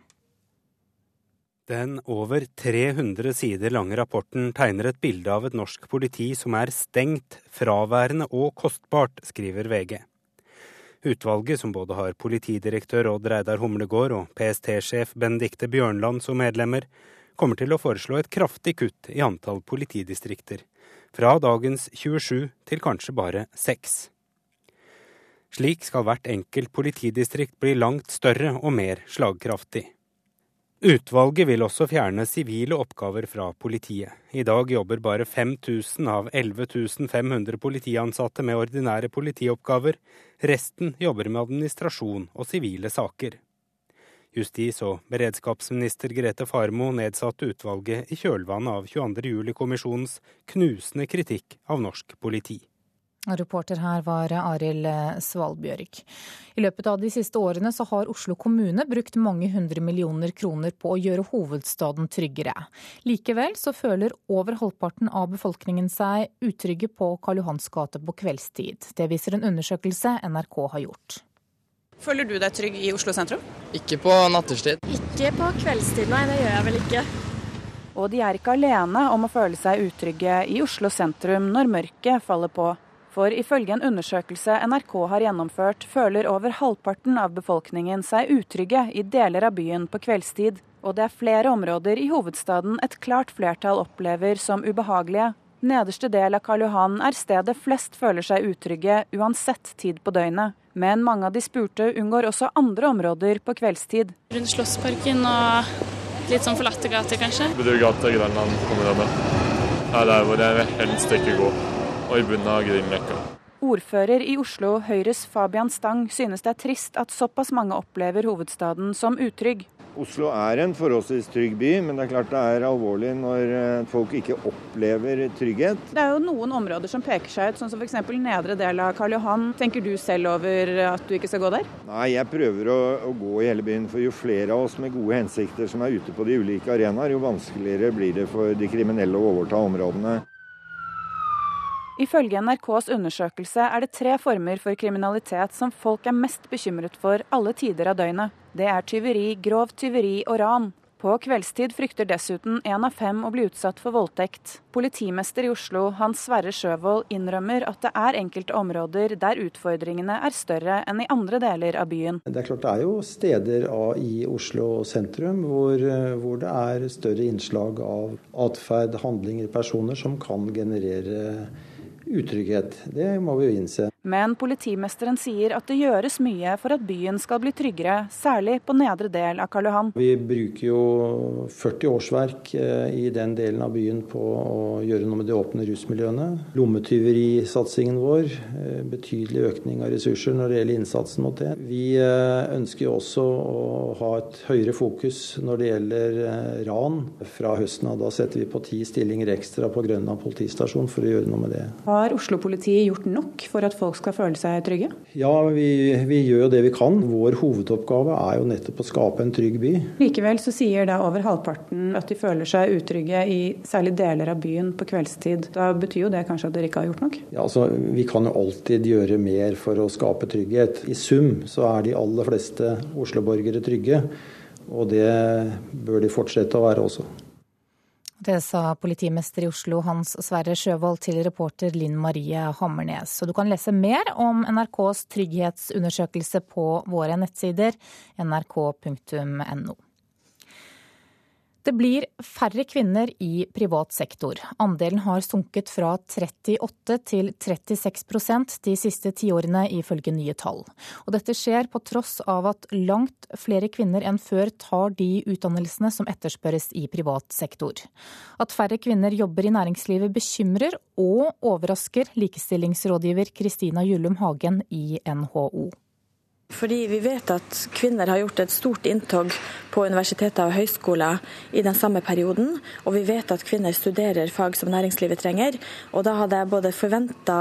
Den over 300 sider lange rapporten tegner et bilde av et norsk politi som er stengt, fraværende og kostbart, skriver VG. Utvalget, som både har politidirektør Odd Reidar Humlegård og PST-sjef Benedicte Bjørnland som medlemmer, kommer til å foreslå et kraftig kutt i antall politidistrikter, fra dagens 27 til kanskje bare 6. Slik skal hvert enkelt politidistrikt bli langt større og mer slagkraftig. Utvalget vil også fjerne sivile oppgaver fra politiet. I dag jobber bare 5000 av 11 500 politiansatte med ordinære politioppgaver. Resten jobber med administrasjon og sivile saker. Justis- og beredskapsminister Grete Farmo nedsatte utvalget i kjølvannet av 22. juli-kommisjonens knusende kritikk av norsk politi. Reporter her var Arild Svalbjørg. I løpet av de siste årene så har Oslo kommune brukt mange hundre millioner kroner på å gjøre hovedstaden tryggere. Likevel så føler over halvparten av befolkningen seg utrygge på Karl Johans gate på kveldstid. Det viser en undersøkelse NRK har gjort. Føler du deg trygg i Oslo sentrum? Ikke på nattestid. Ikke på kveldstid, nei. Det gjør jeg vel ikke. Og de er ikke alene om å føle seg utrygge i Oslo sentrum når mørket faller på. For ifølge en undersøkelse NRK har gjennomført, føler over halvparten av befolkningen seg utrygge i deler av byen på kveldstid. Og det er flere områder i hovedstaden et klart flertall opplever som ubehagelige. Nederste del av Karl Johan er stedet flest føler seg utrygge uansett tid på døgnet. Men mange av de spurte unngår også andre områder på kveldstid. Rundt Slottsparken og litt sånn forlatte gater, kanskje. Budurgata, Grønland-området. Det er der hvor jeg helst ikke går og i bunnen av Grünerløkka. Ordfører i Oslo, Høyres Fabian Stang, synes det er trist at såpass mange opplever hovedstaden som utrygg. Oslo er en forholdsvis trygg by, men det er klart det er alvorlig når eh, folk ikke opplever trygghet. Det er jo noen områder som peker seg ut, sånn som f.eks. nedre del av Karl Johan. Tenker du selv over at du ikke skal gå der? Nei, jeg prøver å, å gå i hele byen. For jo flere av oss med gode hensikter som er ute på de ulike arenaer, jo vanskeligere blir det for de kriminelle å overta områdene. Ifølge NRKs undersøkelse er det tre former for kriminalitet som folk er mest bekymret for alle tider av døgnet. Det er tyveri, grovt tyveri og ran. På kveldstid frykter dessuten én av fem å bli utsatt for voldtekt. Politimester i Oslo, Hans Sverre Sjøvold, innrømmer at det er enkelte områder der utfordringene er større enn i andre deler av byen. Det er klart det er jo steder i Oslo sentrum hvor, hvor det er større innslag av atferd, handlinger, personer som kan generere utrygghet. Det må vi jo innse. Men politimesteren sier at det gjøres mye for at byen skal bli tryggere, særlig på nedre del av Karl Johan. Vi bruker jo 40 årsverk eh, i den delen av byen på å gjøre noe med de åpne rusmiljøene. Lommetyverisatsingen vår, eh, betydelig økning av ressurser når det gjelder innsatsen mot det. Vi eh, ønsker jo også å ha et høyere fokus når det gjelder ran fra høsten av. Da setter vi på ti stillinger ekstra på Grønland politistasjon for å gjøre noe med det. Har Oslo-politiet gjort nok for at folk skal føle seg trygge? Ja, vi, vi gjør det vi kan. Vår hovedoppgave er jo nettopp å skape en trygg by. Likevel så sier da over halvparten at de føler seg utrygge i særlig deler av byen på kveldstid. Da betyr jo det kanskje at dere ikke har gjort nok? Ja, altså, Vi kan jo alltid gjøre mer for å skape trygghet. I sum så er de aller fleste Oslo-borgere trygge. Og det bør de fortsette å være også. Det sa politimester i Oslo Hans Sverre Sjøvold til reporter Linn Marie Hammernes. Og du kan lese mer om NRKs trygghetsundersøkelse på våre nettsider nrk.no. Det blir færre kvinner i privat sektor. Andelen har sunket fra 38 til 36% de siste tiårene, ifølge nye tall. Og dette skjer på tross av at langt flere kvinner enn før tar de utdannelsene som etterspørres i privat sektor. At færre kvinner jobber i næringslivet bekymrer og overrasker likestillingsrådgiver Kristina Jullum Hagen i NHO. Fordi vi vet at kvinner har gjort et stort inntog på universiteter og høyskoler i den samme perioden, og vi vet at kvinner studerer fag som næringslivet trenger. Og da hadde jeg både forventa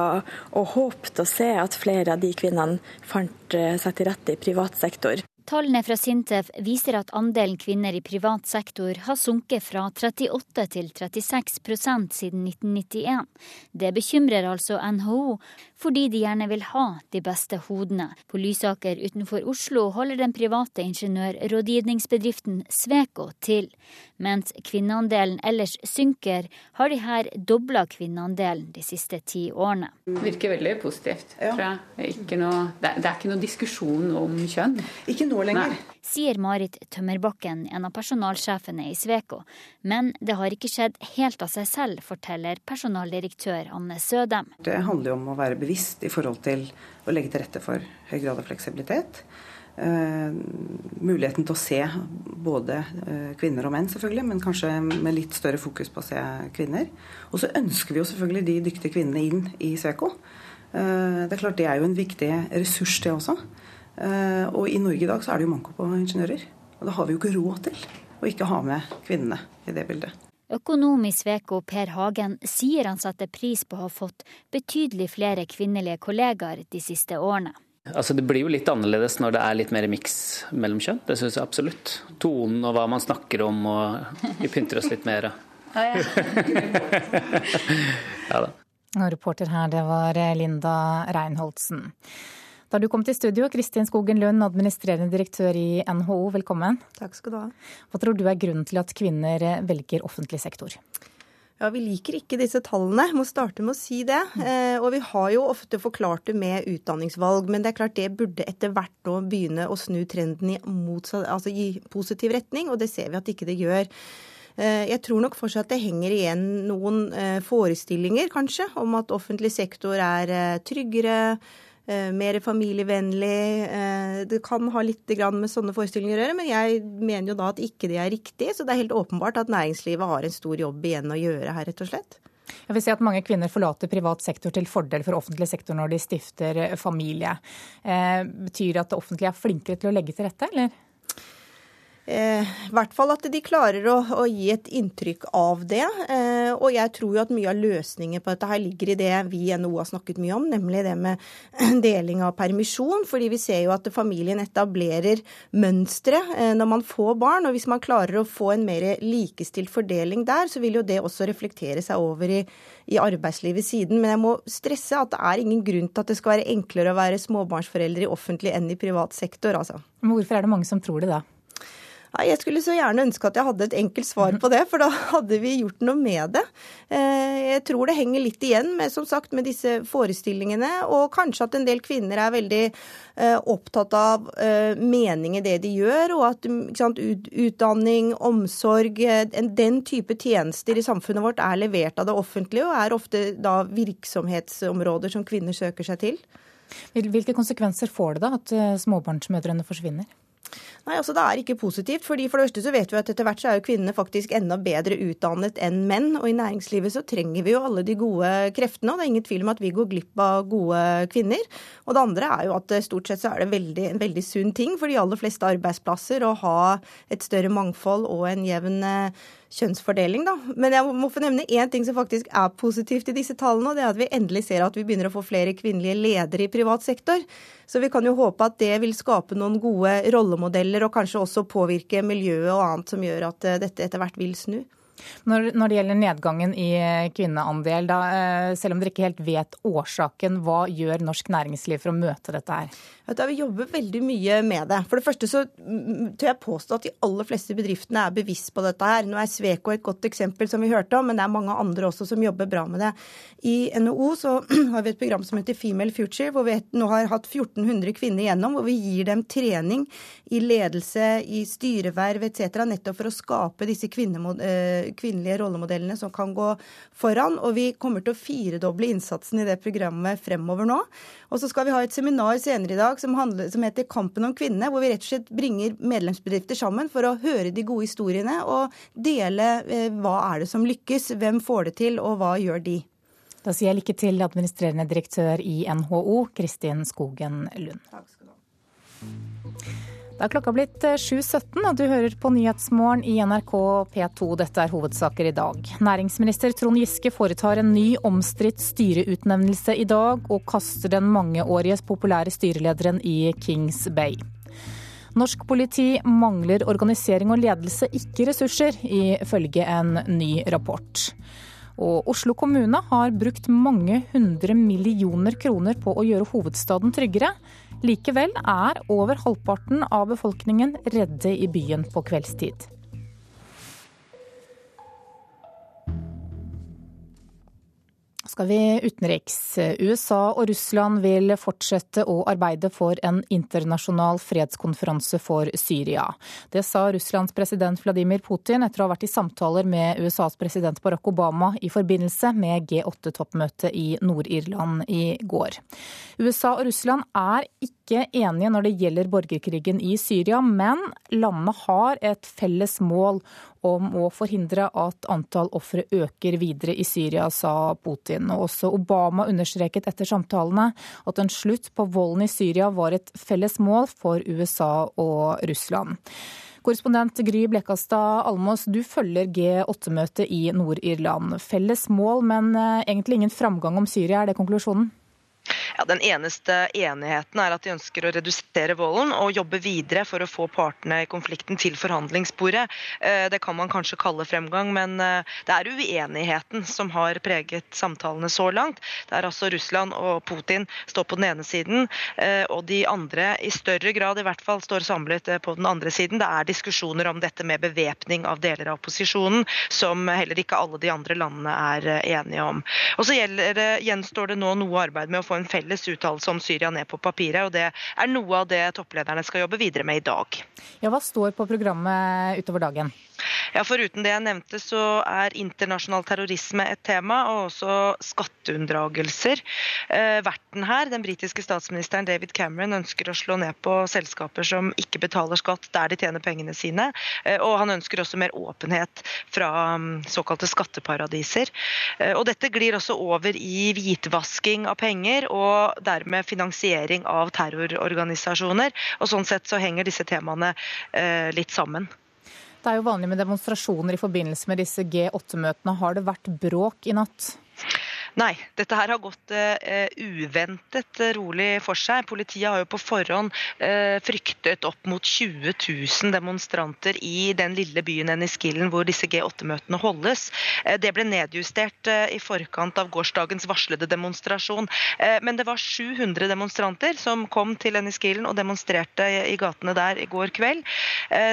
og håpet å se at flere av de kvinnene fant eh, seg til rette i privat sektor. Tallene fra Sintef viser at andelen kvinner i privat sektor har sunket fra 38 til 36% siden 1991. Det bekymrer altså NHO, fordi de gjerne vil ha de beste hodene. På Lysaker utenfor Oslo holder den private ingeniørrådgivningsbedriften Sveko til. Mens kvinneandelen ellers synker, har de her dobla kvinneandelen de siste ti årene. Det virker veldig positivt, tror jeg. Noe, det er ikke noe diskusjon om kjønn. Ikke noe lenger. Nei. Sier Marit Tømmerbakken, en av personalsjefene i Sveko. Men det har ikke skjedd helt av seg selv, forteller personaldirektør Anne Sødem. Det handler jo om å være bevisst i forhold til å legge til rette for høy grad av fleksibilitet. Uh, muligheten til å se både uh, kvinner og menn, selvfølgelig, men kanskje med litt større fokus på å se kvinner. Og så ønsker vi jo selvfølgelig de dyktige kvinnene inn i Sveko. Uh, det er klart det er jo en viktig ressurs, det også. Eh, og i Norge i dag så er det jo manko på ingeniører. Og det har vi jo ikke råd til å ikke ha med kvinnene i det bildet. Økonom i Sveko Per Hagen sier han satte pris på å ha fått betydelig flere kvinnelige kollegaer de siste årene. Altså Det blir jo litt annerledes når det er litt mer miks mellom kjønn. Det syns jeg absolutt. Tonen og hva man snakker om, og vi pynter oss litt mer. *laughs* *laughs* ja da. Og reporter her, det var Linda Reinholdsen. Da du kom til studio, Kristin Skogen Lund, administrerende direktør i NHO, velkommen. Takk skal du ha. Hva tror du er grunnen til at kvinner velger offentlig sektor? Ja, Vi liker ikke disse tallene, må starte med å si det. Eh, og vi har jo ofte forklart det med utdanningsvalg, men det er klart det burde etter hvert nå begynne å snu trenden i, motsatt, altså i positiv retning, og det ser vi at ikke det gjør. Eh, jeg tror nok fortsatt det henger igjen noen eh, forestillinger, kanskje, om at offentlig sektor er eh, tryggere Eh, mer familievennlig. Eh, det kan ha litt med sånne forestillinger å gjøre, men jeg mener jo da at ikke det er riktig. Så det er helt åpenbart at næringslivet har en stor jobb igjen å gjøre her, rett og slett. Jeg vil si at Mange kvinner forlater privat sektor til fordel for offentlig sektor når de stifter eh, familie. betyr det at det offentlige er flinkere til å legge til rette, eller? Eh, hvert fall at de klarer å, å gi et inntrykk av det. Eh, og jeg tror jo at mye av løsningen på dette her ligger i det vi i NHO har snakket mye om, nemlig det med *clears throat* deling av permisjon. Fordi vi ser jo at familien etablerer mønstre eh, når man får barn. Og hvis man klarer å få en mer likestilt fordeling der, så vil jo det også reflektere seg over i, i arbeidslivet siden. Men jeg må stresse at det er ingen grunn til at det skal være enklere å være småbarnsforeldre i offentlig enn i privat sektor, altså. Men hvorfor er det mange som tror det da? Jeg skulle så gjerne ønske at jeg hadde et enkelt svar på det, for da hadde vi gjort noe med det. Eh, jeg tror det henger litt igjen med, som sagt, med disse forestillingene, og kanskje at en del kvinner er veldig eh, opptatt av eh, mening i det de gjør, og at sant, utdanning, omsorg, den type tjenester i samfunnet vårt er levert av det offentlige, og er ofte da virksomhetsområder som kvinner søker seg til. Hvilke konsekvenser får det da at småbarnsmødrene forsvinner? Nei, altså Det er ikke positivt. fordi For det første så vet vi at etter hvert så er jo kvinnene faktisk enda bedre utdannet enn menn. Og i næringslivet så trenger vi jo alle de gode kreftene. Og det er ingen tvil om at vi går glipp av gode kvinner. Og det andre er jo at eh, stort sett så er det veldig, en veldig sunn ting for de aller fleste arbeidsplasser å ha et større mangfold og en jevn eh, kjønnsfordeling, da. Men jeg må få nevne én ting som faktisk er positivt i disse tallene, og det er at vi endelig ser at vi begynner å få flere kvinnelige ledere i privat sektor. Så vi kan jo håpe at det vil skape noen gode rollemodeller, og kanskje også påvirke miljøet og annet som gjør at eh, dette etter hvert vil snu. Når, når, det gjelder nedgangen i kvinneandel, da, eh, selv om dere ikke helt vet årsaken, hva gjør norsk næringsliv for å møte dette her? Da vi jobber veldig mye med det. For det første så tør jeg påstå at de aller fleste bedriftene er bevisst på dette her. Nå er Sveko et godt eksempel, som vi hørte om, men det er mange andre også som jobber bra med det. I NHO så *clears throat* har vi et program som heter Female Future, hvor vi nå har hatt 1400 kvinner igjennom, hvor vi gir dem trening i ledelse, i styreverv etc., nettopp for å skape disse eh, kvinnelige rollemodellene som kan gå foran. Og vi kommer til å firedoble innsatsen i det programmet fremover nå. Og så skal vi ha et seminar senere i dag som, handler, som, heter Kampen om kvinnene, hvor vi rett og slett bringer medlemsbedrifter sammen for å høre de gode historiene og dele eh, hva er det som lykkes, hvem får det til, og hva gjør de. Da sier jeg lykke til administrerende direktør i NHO, Kristin Skogen Lund. Takk skal du ha. Det er klokka blitt 7.17, eh, og du hører på Nyhetsmorgen i NRK P2. Dette er hovedsaker i dag. Næringsminister Trond Giske foretar en ny omstridt styreutnevnelse i dag, og kaster den mangeårige populære styrelederen i Kings Bay. Norsk politi mangler organisering og ledelse, ikke ressurser, ifølge en ny rapport. Og Oslo kommune har brukt mange hundre millioner kroner på å gjøre hovedstaden tryggere. Likevel er over halvparten av befolkningen redde i byen på kveldstid. Skal vi utenriks. USA og Russland vil fortsette å arbeide for en internasjonal fredskonferanse for Syria. Det sa Russlands president Vladimir Putin etter å ha vært i samtaler med USAs president Barack Obama i forbindelse med G8-toppmøtet i Nord-Irland i går. USA og Russland er ikke enige når det gjelder borgerkrigen i Syria, men landene har et felles mål om å forhindre at antall ofre øker videre i Syria, sa Putin. Og også Obama understreket etter samtalene at en slutt på volden i Syria var et felles mål for USA og Russland. Korrespondent Gry Blekastad Almås, du følger G8-møtet i Nord-Irland. Felles mål, men eh, egentlig ingen framgang om Syria, er det konklusjonen? Ja, Den eneste enigheten er at de ønsker å redusere volden og jobbe videre for å få partene i konflikten til forhandlingsbordet. Eh, det kan man kanskje kalle fremgang, men eh, det er uenigheten som har preget samtalene så langt. Det er altså Russland og Putin står på den ene siden, eh, og de andre i større grad i hvert fall står samlet på den andre siden. Det er diskusjoner om dette med bevæpning av deler av opposisjonen, som heller ikke alle de andre landene er enige om. Og så gjenstår det nå noe arbeid med å få en felles uttalelse om Syria ned på papiret. og Det er noe av det topplederne skal jobbe videre med i dag. Ja, Hva står på programmet utover dagen? Ja, Foruten det jeg nevnte, så er internasjonal terrorisme et tema, og også skatteunndragelser. Eh, verten her, den britiske statsministeren David Cameron, ønsker å slå ned på selskaper som ikke betaler skatt der de tjener pengene sine. Eh, og han ønsker også mer åpenhet fra um, såkalte skatteparadiser. Eh, og dette glir også over i hvitvasking av penger, og dermed finansiering av terrororganisasjoner. Og sånn sett så henger disse temaene eh, litt sammen. Det er jo vanlig med demonstrasjoner i forbindelse med disse G8-møtene. Har det vært bråk i natt? Nei, dette her har gått uh, uventet uh, rolig for seg. Politiet har jo på forhånd uh, fryktet opp mot 20 000 demonstranter i den lille byen Enniskillen hvor disse G8-møtene holdes. det ble nedjustert i forkant av gårsdagens varslede demonstrasjon. men det var 700 demonstranter som kom til Enniskillen og demonstrerte i gatene der i går kveld.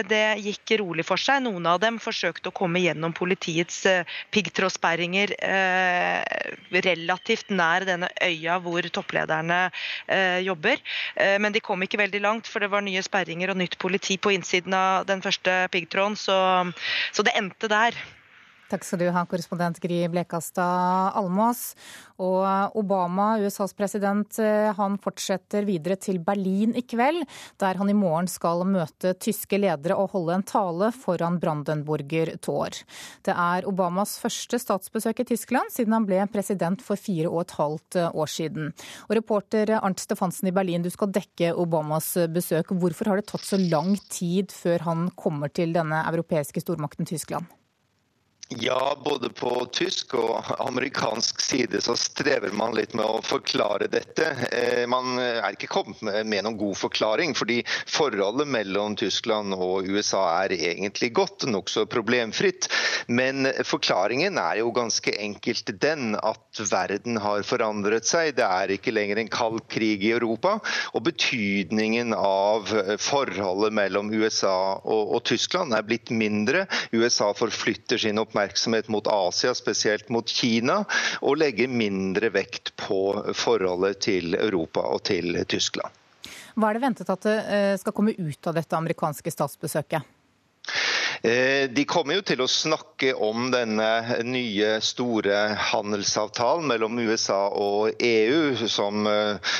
det gikk rolig for seg. Noen av dem forsøkte å komme gjennom politiets piggtrådsperringer relativt nær denne øya hvor topplederne eh, jobber. Eh, men de kom ikke veldig langt, for det var nye sperringer og nytt politi på innsiden av den første piggtråden, så, så det endte der. Takk skal du ha, korrespondent Gry Blekastad Almås. Og Obama, USAs president, eh, han fortsetter videre til Berlin i kveld, der han i morgen skal møte tyske ledere og holde en tale foran Brandenburger Tor. Det er Obamas første statsbesøk i Tyskland siden han ble president for fire og et halvt år siden. Og reporter Arnt Stefansen i Berlin, du skal dekke Obamas besøk. Hvorfor har det tatt så lang tid før han kommer til denne europeiske stormakten Tyskland? Ja, både på tysk og amerikansk side så strever man litt med å forklare dette. Eh, man er ikke kommet med, noen god forklaring, fordi forholdet mellom Tyskland og USA er egentlig godt, nokså problemfritt. Men forklaringen er jo ganske enkelt den at verden har forandret seg. Det er ikke lenger en kald krig i Europa. Og betydningen av forholdet mellom USA og, og Tyskland er blitt mindre. USA forflytter sin oppmerksomhet oppmerksomhet mot Asia, spesielt mot Kina, og legge mindre vekt på forholdet til Europa og til Tyskland. Hva er det ventet at det eh, skal komme ut av dette amerikanske statsbesøket? Eh, de kommer jo til å snakke om denne nye, store handelsavtalen mellom USA og EU, som eh,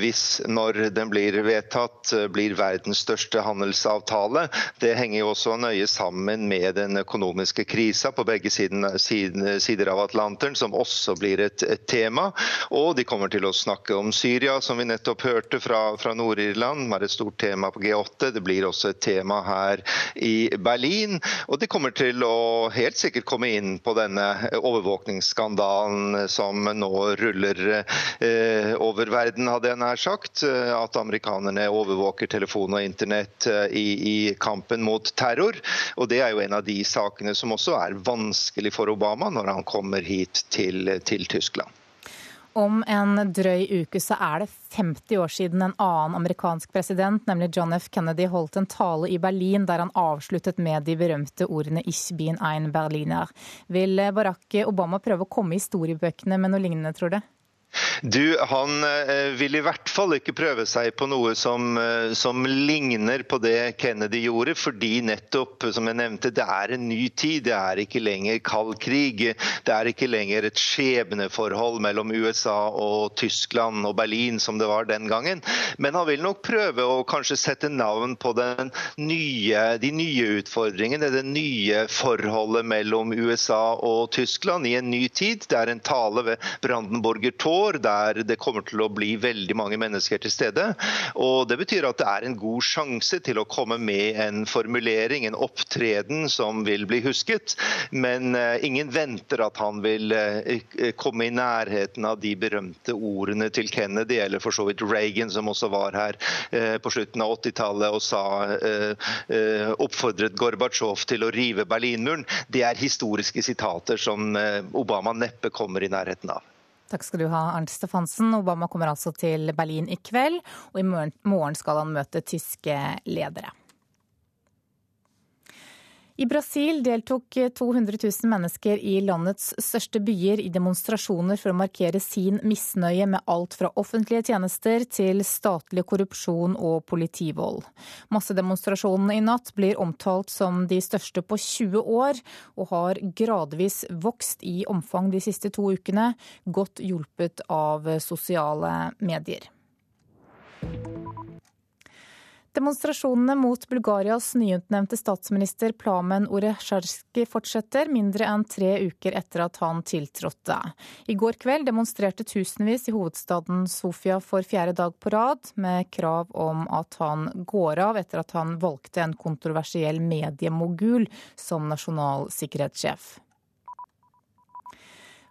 hvis, når den blir vedtatt, blir verdens største handelsavtale. Det henger jo også nøye sammen med den økonomiske krisa på begge sider av Atlanteren, som også blir et, tema. Og de kommer til å snakke om Syria, som vi nettopp hørte fra, fra Nord-Irland, var et stort tema på G8. Det blir også et tema her i Berlin inn. Og de kommer til å helt sikkert komme inn på denne overvåkningsskandalen som nå ruller eh, over verden, hadde jeg nær sagt. At amerikanerne overvåker telefon og internett eh, i, i, kampen mot terror. Og det er jo en av de sakene som også er vanskelig for Obama når han kommer hit til, til Tyskland. Om en drøy uke så er det 50 år siden en annen amerikansk president, nemlig John F. Kennedy, holdt en tale i Berlin der han avsluttet med de berømte ordene 'Ich bin ein Berliner'. Vil Barack Obama prøve å komme i historiebøkene med noe lignende, tror du? Du, Han eh, vil i hvert fall ikke prøve seg på noe som, eh, som, ligner på det Kennedy gjorde, fordi nettopp, som jeg nevnte, det er en ny tid. Det er ikke lenger kald krig. Det er ikke lenger et skjebneforhold mellom USA og Tyskland og Berlin som det var den gangen. Men han vil nok prøve å kanskje sette navn på nye, de nye utfordringene, det nye forholdet mellom USA og Tyskland i en ny tid. Det er en tale ved Brandenburger Tor år der det kommer til å bli veldig mange mennesker til stede. Og Det betyr at det er en god sjanse til å komme med en formulering, en opptreden som vil bli husket. Men uh, ingen venter at han vil uh, komme i nærheten av de berømte ordene til Kennedy, eller for så vidt Reagan, som også var her uh, på slutten av 80-tallet og sa oppfordret Gorbatsjov til å rive Berlinmuren. Det er historiske sitater som Obama neppe kommer i nærheten av. Takk skal du ha, Arnt Stefansen. Obama kommer altså til Berlin i kveld, og i morgen skal han møte tyske ledere. I Brasil deltok 200 000 mennesker i landets største byer i demonstrasjoner for å markere sin misnøye med alt fra offentlige tjenester til statlig korrupsjon og politivold. Massedemonstrasjonene i natt blir omtalt som de største på 20 år, og har gradvis vokst i omfang de siste to ukene, godt hjulpet av sosiale medier. Demonstrasjonene mot Bulgarias nyutnevnte statsminister Plamen Oresjarskij fortsetter, mindre enn tre uker etter at han tiltrådte. I går kveld demonstrerte tusenvis i hovedstaden Sofia for fjerde dag på rad, med krav om at han går av etter at han valgte en kontroversiell mediemogul som nasjonal sikkerhetssjef.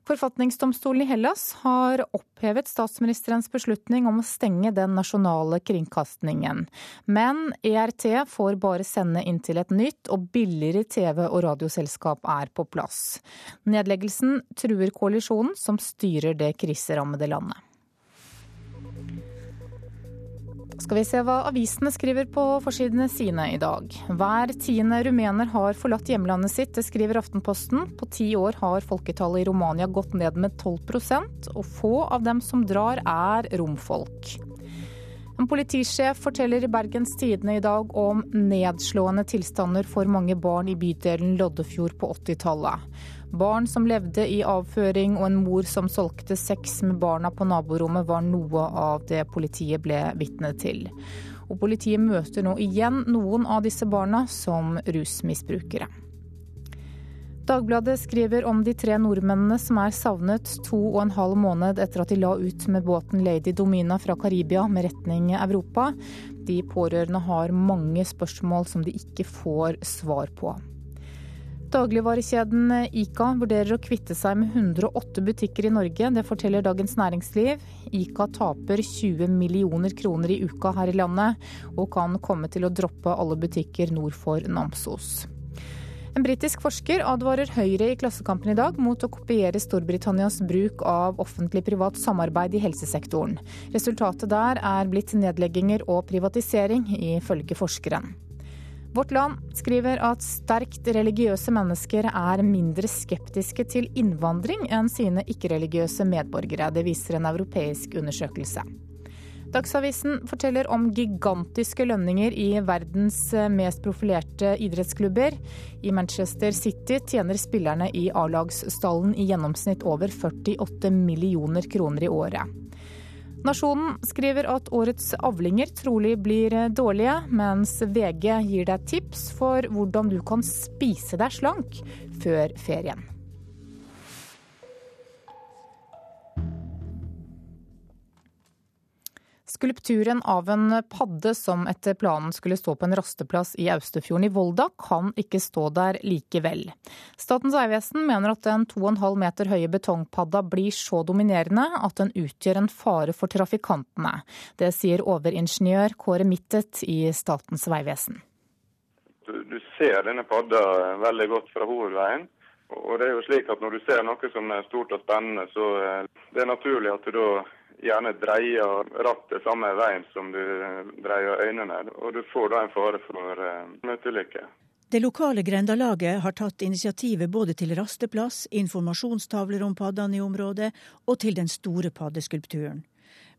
Forfatningsdomstolen i Hellas har opphevet statsministerens beslutning om å stenge den nasjonale kringkastingen. Men ERT får bare sende inn til et nytt og billigere TV- og radioselskap er på plass. Nedleggelsen truer koalisjonen som styrer det kriserammede landet. Skal vi se hva avisene skriver på forsidene sine i dag. Hver tiende rumener har forlatt hjemlandet sitt, det skriver Aftenposten. På ti år har folketallet i Romania gått ned med 12% og få av dem som drar er romfolk. En politisjef forteller i Bergens Tidende i dag om nedslående tilstander for mange barn i bydelen Loddefjord på 80-tallet. Barn som levde i avføring og en mor som solgte sex med barna på naborommet var noe av det politiet ble vitne til. Og politiet møter nå igjen noen av disse barna som rusmisbrukere. Dagbladet skriver om de tre nordmennene som er savnet to og en halv måned etter at de la ut med båten Lady Domina fra Karibia med retning Europa. De pårørende har mange spørsmål som de ikke får svar på. Dagligvarekjeden Ica vurderer å kvitte seg med 108 butikker i Norge. Det forteller Dagens Næringsliv. Ica taper 20 millioner kroner i uka her i landet, og kan komme til å droppe alle butikker nord for Namsos. En britisk forsker advarer Høyre i Klassekampen i dag mot å kopiere Storbritannias bruk av offentlig-privat samarbeid i helsesektoren. Resultatet der er blitt nedlegginger og privatisering, ifølge forskeren. Vårt Land skriver at sterkt religiøse mennesker er mindre skeptiske til innvandring enn sine ikke-religiøse medborgere. Det viser en europeisk undersøkelse. Dagsavisen forteller om gigantiske lønninger i verdens mest profilerte idrettsklubber. I Manchester City tjener spillerne i A-lagsstallen i gjennomsnitt over 48 millioner kroner i året. Nasjonen skriver at årets avlinger trolig blir dårlige, mens VG gir deg tips for hvordan du kan spise deg slank før ferien. Skulpturen av en padde som etter planen skulle stå på en rasteplass i Austefjorden i Volda, kan ikke stå der likevel. Statens vegvesen mener at den 2,5 meter høye betongpadda blir så dominerende at den utgjør en fare for trafikantene. Det sier overingeniør Kåre Mittet i Statens vegvesen. Du ser denne padda veldig godt fra hovedveien. Og det er jo slik at Når du ser noe som er stort og spennende, så er det naturlig at du da gjerne dreier rattet samme veien som du dreier øynene. Og du får da en fare for uh, møteulykke. Det lokale grendalaget har tatt initiativet både til rasteplass, informasjonstavler om paddene i området, og til den store paddeskulpturen.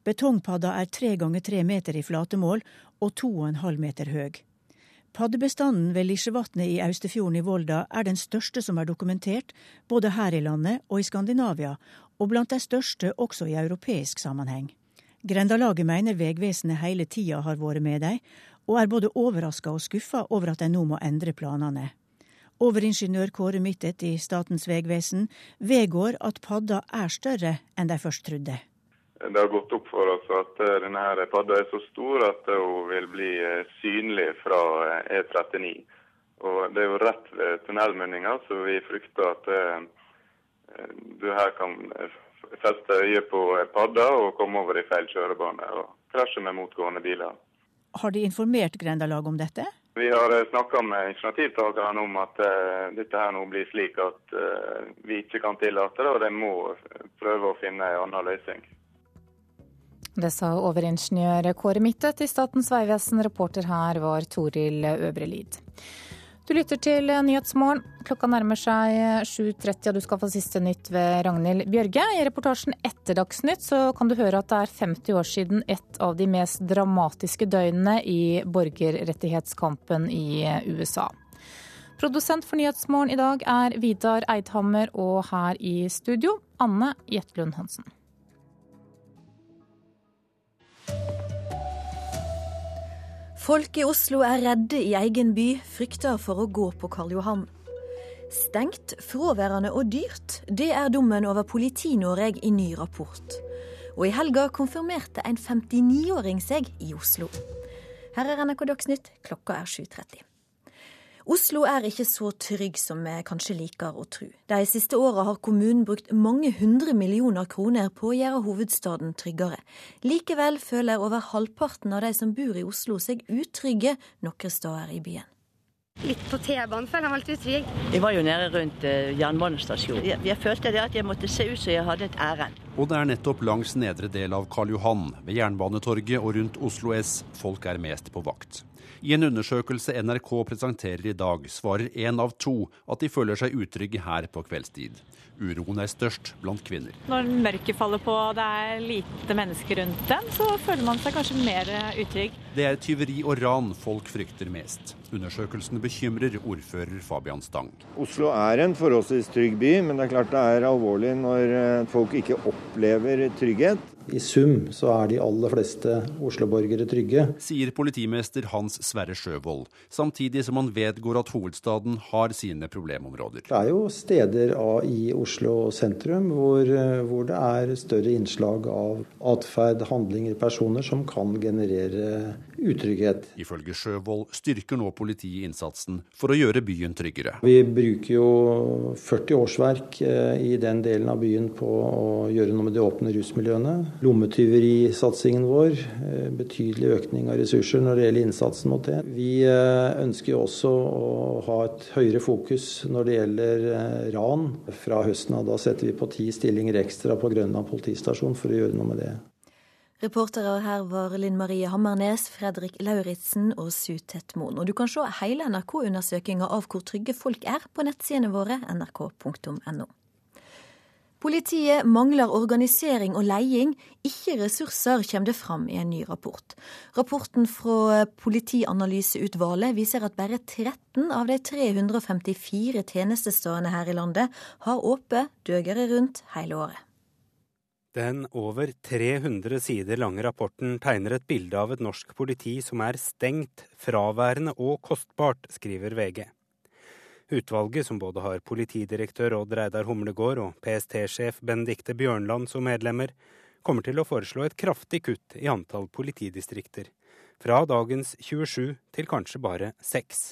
Betongpadda er tre ganger tre meter i flatemål og to og en halv meter høy. Paddebestanden ved Lisjevatnet i Austefjorden i Volda er den største som er dokumentert, både her i landet og i Skandinavia, og blant de største også i europeisk sammenheng. Grendalaget mener Vegvesenet hele tida har vært med dem, og er både overraska og skuffa over at de nå må endre planene. Overingeniør Kåre Mittet i Statens vegvesen vedgår at padda er større enn de først trodde. Det har gått opp for oss at eh, denne padda er så stor at hun vil bli eh, synlig fra E39. Eh, e og Det er jo rett ved tunnelmunninga, så vi frykter at du her kan feste øye på padda og komme over i feil kjørebane og krasje med motgående biler. Har De informert Grendalaget om dette? Vi har eh, snakka med initiativtakerne om at uh, dette her nå blir slik at uh, vi ikke kan tillate det, og de må prøve å finne en annen løsning. Det sa overingeniør Kåre Mittet i Statens vegvesen. Reporter her var Toril Øvrelid. Du lytter til Nyhetsmorgen. Klokka nærmer seg 7.30, og du skal få siste nytt ved Ragnhild Bjørge. I reportasjen etter Dagsnytt så kan du høre at det er 50 år siden et av de mest dramatiske døgnene i borgerrettighetskampen i USA. Produsent for Nyhetsmorgen i dag er Vidar Eidhammer, og her i studio Anne Jetlund Hansen. Folk i Oslo er redde i egen by, frykter for å gå på Karl Johan. Stengt, fraværende og dyrt, det er dommen over Politi-Norge i ny rapport. Og i helga konfirmerte en 59-åring seg i Oslo. Her er NRK Dagsnytt, klokka er 7.30. Oslo er ikke så trygg som vi kanskje liker å tro. De siste åra har kommunen brukt mange hundre millioner kroner på å gjøre hovedstaden tryggere. Likevel føler over halvparten av de som bor i Oslo seg utrygge noen steder i byen. Litt på T-banen føler jeg meg litt utrygg. Jeg var jo nede rundt uh, jernbanestasjonen. Jeg, jeg, følte det at jeg måtte se ut som jeg hadde et ærend. Og det er nettopp langs nedre del av Karl Johan, ved Jernbanetorget og rundt Oslo S folk er mest på vakt. I en undersøkelse NRK presenterer i dag, svarer én av to at de føler seg utrygge her på kveldstid. Uroen er størst blant kvinner. Når mørket faller på og det er lite mennesker rundt den, så føler man seg kanskje mer utrygg. Det er tyveri og ran folk frykter mest. Undersøkelsen bekymrer ordfører Fabian Stang. Oslo er en forholdsvis trygg by, men det er klart det er alvorlig når eh, folk ikke opplever trygghet. I sum så er de aller fleste Oslo-borgere trygge. Sier politimester Hans Sverre Sjøvold, samtidig som han vedgår at hovedstaden har sine problemområder. Det er jo steder i Oslo sentrum hvor, eh, hvor det er større innslag av atferd, handlinger, personer som kan generere utrygghet. Ifølge Sjøvold styrker nå politiet innsatsen for å gjøre byen tryggere. Vi bruker jo 40 årsverk eh, i den delen av byen på å gjøre noe med de åpne rusmiljøene. Lommetyverisatsingen vår, eh, betydelig økning av ressurser når det gjelder innsatsen mot det. Vi ønsker jo også å ha et høyere fokus når det gjelder ran fra høsten av. Da setter vi på ti stillinger ekstra på Grønland politistasjon for å gjøre noe med det. Reportere her var Linn Marie Hammernes, Fredrik Lauritzen og Sutet Moen. Og du kan se hele NRK-undersøkinga av hvor trygge folk er på nettsidene våre nrk.no. Politiet mangler organisering og leiing, ikke ressurser, kommer det fram i en ny rapport. Rapporten fra Politianalyseutvalget viser at bare 13 av de 354 tjenestestedene her i landet har åpent døgnet rundt hele året. Den over 300 sider lange rapporten tegner et bilde av et norsk politi som er stengt, fraværende og kostbart, skriver VG. Utvalget, som både har politidirektør Odd Reidar Humlegård og PST-sjef Benedicte Bjørnland som medlemmer, kommer til å foreslå et kraftig kutt i antall politidistrikter, fra dagens 27 til kanskje bare 6.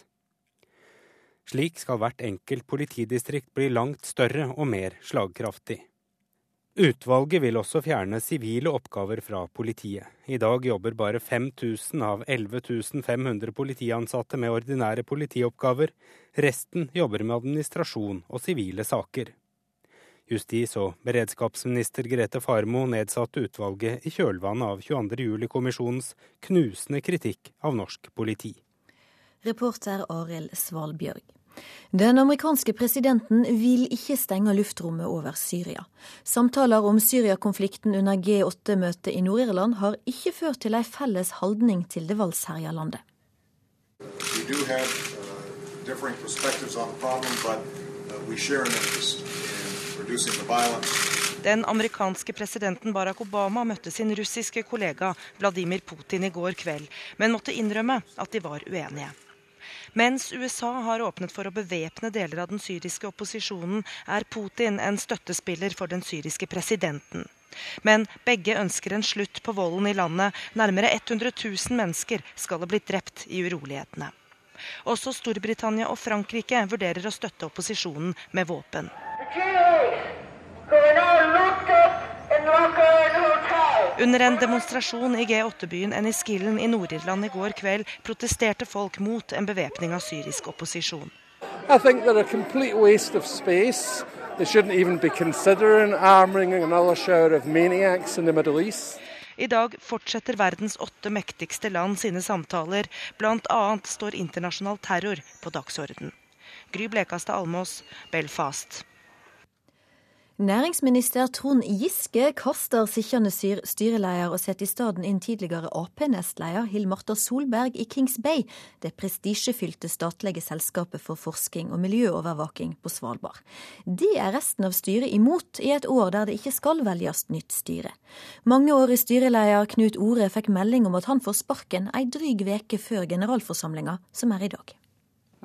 Slik skal hvert enkelt politidistrikt bli langt større og mer slagkraftig. Utvalget vil også fjerne sivile oppgaver fra politiet. I dag jobber bare 5000 av 11 500 politiansatte med ordinære politioppgaver. Resten jobber med administrasjon og sivile saker. Justis- og beredskapsminister Grete Farmo nedsatte utvalget i kjølvannet av 22.07-kommisjonens knusende kritikk av norsk politi. Reporter Arild Svalbjørg. Den amerikanske presidenten vil ikke stenge luftrommet over Syria. Samtaler om Syria-konflikten under G8-møtet i Nord-Irland har ikke ført til ei felles holdning til det voldsherja landet. Uh, uh, Den amerikanske presidenten Barack Obama møtte sin russiske kollega Vladimir Putin i går kveld, men måtte innrømme at de var uenige. Mens USA har åpnet for å bevæpne deler av den syriske opposisjonen, er Putin en støttespiller for den syriske presidenten. Men begge ønsker en slutt på volden i landet. Nærmere 100 000 mennesker skal ha blitt drept i urolighetene. Også Storbritannia og Frankrike vurderer å støtte opposisjonen med våpen. Under en demonstrasjon i G8-byen Enniskillen i Nord-Irland i går kveld protesterte folk mot en bevæpning av syrisk opposisjon. I think they're a complete waste of space. They shouldn't even be considering arming another shower of maniacs in the Middle East. I dag fortsetter verdens åtte mektigste land sine samtaler. Bl.a. står internasjonal terror på dagsorden. Gry Blekastad Almås, Belfast. Næringsminister Trond Giske kaster sittende styreleder og setter i stedet inn tidligere Ap-nestleder Hill Marta Solberg i Kings Bay, det prestisjefylte statlige selskapet for forskning og miljøovervåking på Svalbard. Det er resten av styret imot i et år der det ikke skal velges nytt styre. Mangeårig styreleder Knut Ore fikk melding om at han får sparken ei dryg veke før generalforsamlinga, som er i dag.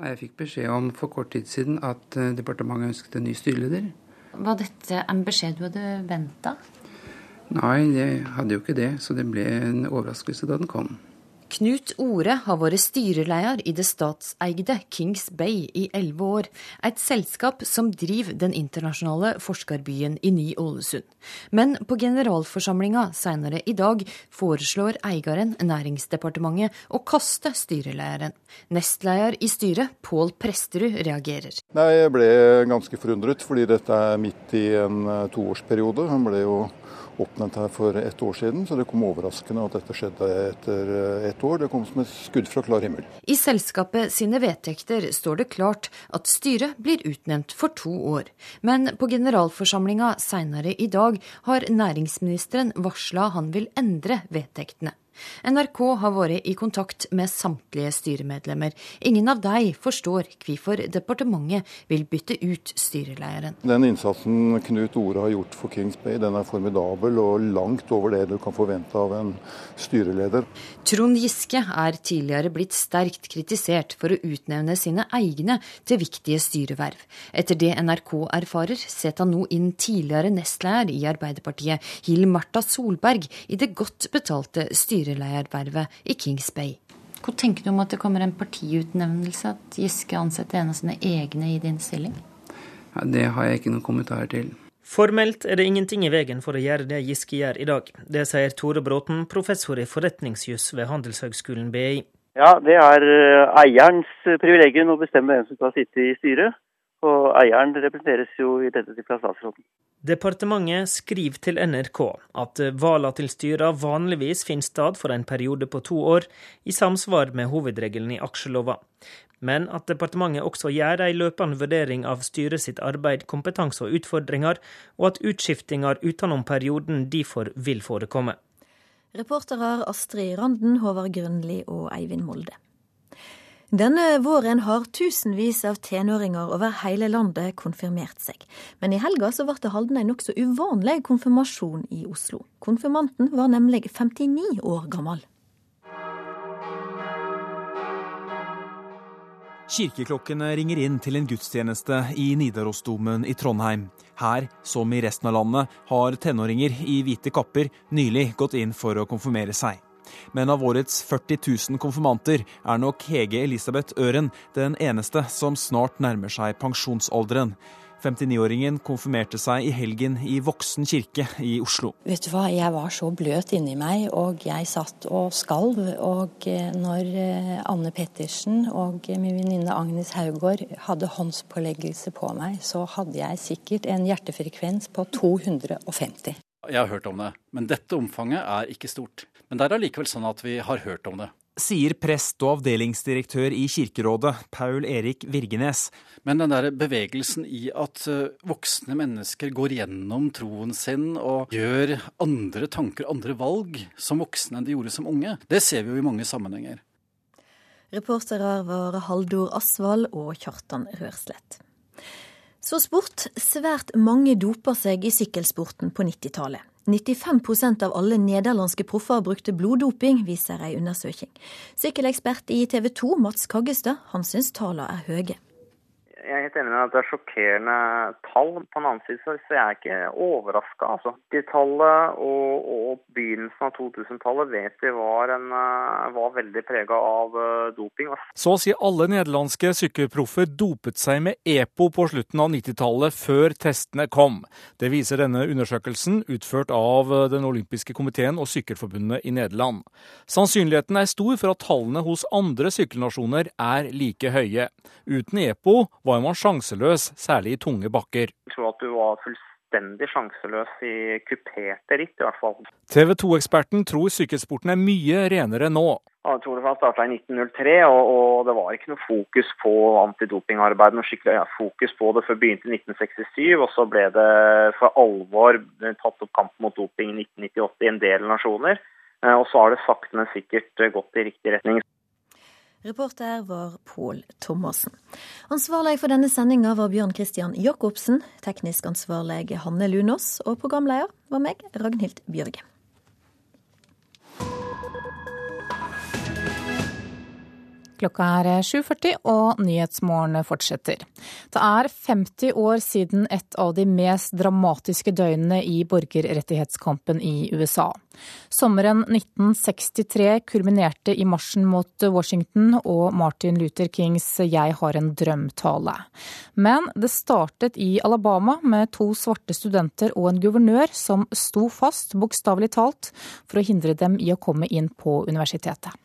Jeg fikk beskjed om for kort tid siden at eh, departementet ønsket en ny styreleder. Var dette en beskjed du hadde venta? Nei, jeg hadde jo ikke det, så det ble en overraskelse da den kom. Knut Ore har vært styreleder i det statseide Kings Bay i elleve år, et selskap som driver den internasjonale forskerbyen i Ny-Ålesund. Men på generalforsamlinga senere i dag foreslår eieren, Næringsdepartementet, å kaste styrelederen. Nestleder i styret, Pål Presterud, reagerer. Nei, Jeg ble ganske forundret, fordi dette er midt i en eh, toårsperiode. Han ble jo oppnevnt her for ett år siden, så det kom overraskende at dette skjedde etter eh, ett år. Det kom som et skudd fra klar himmel. I selskapet sine vedtekter står det klart at styret blir utnevnt for to år. Men på generalforsamlinga seinere i dag har næringsministeren varsla han vil endre vedtektene. NRK har vært i kontakt med samtlige styremedlemmer. Ingen av dem forstår hvorfor departementet vil bytte ut styrelederen. Den innsatsen Knut Ore har gjort for Kings Bay, den er formidabel og langt over det du kan forvente av en styreleder. Trond Giske er tidligere blitt sterkt kritisert for å utnevne sine egne til viktige styreverv. Etter det NRK erfarer, setter han nå inn tidligere nestleder i Arbeiderpartiet, Hill Marta Solberg, i det godt betalte styret styreledervervet i Kings Bay. Hvor tenker du om at det kommer en partiutnevnelse, at Giske ansetter en av sine egne i din stilling? Ja, det har jeg ikke noen kommentarer til. Formelt er det ingenting i veien for å gjøre det Giske gjør i dag. Det sier Tore Bråten, professor i forretningsjuss ved Handelshøgskolen BI. Ja, det er eh, eierens privilegium å bestemme hvem som skal sitte i styret. Og eieren representeres jo i dette tilfellet statsråden. Departementet skriver til NRK at valgene til styrer vanligvis finner sted for en periode på to år, i samsvar med hovedregelen i aksjelova. Men at departementet også gjør en løpende vurdering av styret sitt arbeid, kompetanse og utfordringer, og at utskiftinger utenom perioden derfor vil forekomme. Reportere Astrid Randen, Håvard Grønli og Eivind Molde. Denne våren har tusenvis av tenåringer over hele landet konfirmert seg. Men i helga så ble det holdt en nokså uvanlig konfirmasjon i Oslo. Konfirmanten var nemlig 59 år gammel. Kirkeklokkene ringer inn til en gudstjeneste i Nidarosdomen i Trondheim. Her, som i resten av landet, har tenåringer i hvite kapper nylig gått inn for å konfirmere seg. Men av årets 40 000 konfirmanter er nok Hege Elisabeth Øren den eneste som snart nærmer seg pensjonsalderen. 59-åringen konfirmerte seg i helgen i Voksen kirke i Oslo. Vet du hva, Jeg var så bløt inni meg, og jeg satt og skalv. Og eh, når eh, Anne Pettersen og min venninne Agnes Haugård hadde håndspåleggelse på meg, så hadde jeg sikkert en hjertefrekvens på 250. Jeg har hørt om det, men dette omfanget er ikke stort. Men det er allikevel sånn at vi har hørt om det. Sier prest og avdelingsdirektør i Kirkerådet, Paul Erik Virgenes. Men den der bevegelsen i at eh, voksne mennesker går gjennom troen sin og gjør andre tanker, andre valg, som voksne enn de gjorde som unge, det ser vi jo i mange sammenhenger. Reportere var Haldor Asvald og Kjartan Rørslett. Så sport. Svært mange doper seg i sykkelsporten på 90-tallet. 95% av alle nederlandske proffer brukte bloddoping, viser ei undersøking. Sykkelekspert i TV 2, Mats Kaggestad, han syns tallene er høye. Jeg er helt enig med at det er sjokkerende tall. På den annen side så jeg er ikke overraska. Altså. De tallet og, og begynnelsen av 2000-tallet vet vi var, en, eh, var veldig prega av eh, doping. Så å si alle nederlandske sykkelproffer dopet seg med EPO på slutten av 90-tallet, før testene kom. Det viser denne undersøkelsen, utført av eh, Den olympiske komiteen og Sykkelforbundet i Nederland. Sannsynligheten er stor for at tallene hos andre sykkelnasjoner er like høye. Uten EPO var var man sjanseløs, særlig i tunge bakker. Jeg tror at du var fullstendig sjanseløs i kuperte ritt, i hvert fall. TV 2-eksperten tror sykkelsporten er mye renere nå. Ja, tror det var starta i 1903, og, og, det var ikke noe fokus på antidopingarbeid. Noe skikkelig ja, fokus på det før begynte i 1967, og så ble det for alvor tatt opp kamp mot doping i 1998 i en del nasjoner. Eh, og så har det sakte, men sikkert gått i riktig retning. Reporter var Pål Thomassen. Ansvarlig for denne sendinga var Bjørn Christian Jacobsen. Teknisk ansvarlig Hanne Lunås. Og programleder var meg, Ragnhild Bjørge. Klokka er 7.40 og Nyhetsmorgen fortsetter. Det er 50 år siden et av de mest dramatiske døgnene i borgerrettighetskampen i USA. Sommeren 1963 kulminerte i marsjen mot Washington og Martin Luther Kings Jeg har en drøm-tale. Men det startet i Alabama med to svarte studenter og en guvernør som sto fast, bokstavelig talt, for å hindre dem i å komme inn på universitetet.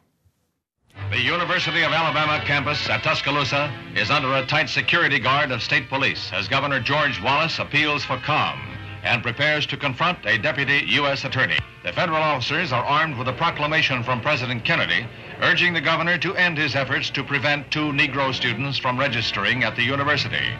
The University of Alabama campus at Tuscaloosa is under a tight security guard of state police as Governor George Wallace appeals for calm and prepares to confront a deputy U.S. attorney. The federal officers are armed with a proclamation from President Kennedy urging the governor to end his efforts to prevent two Negro students from registering at the university.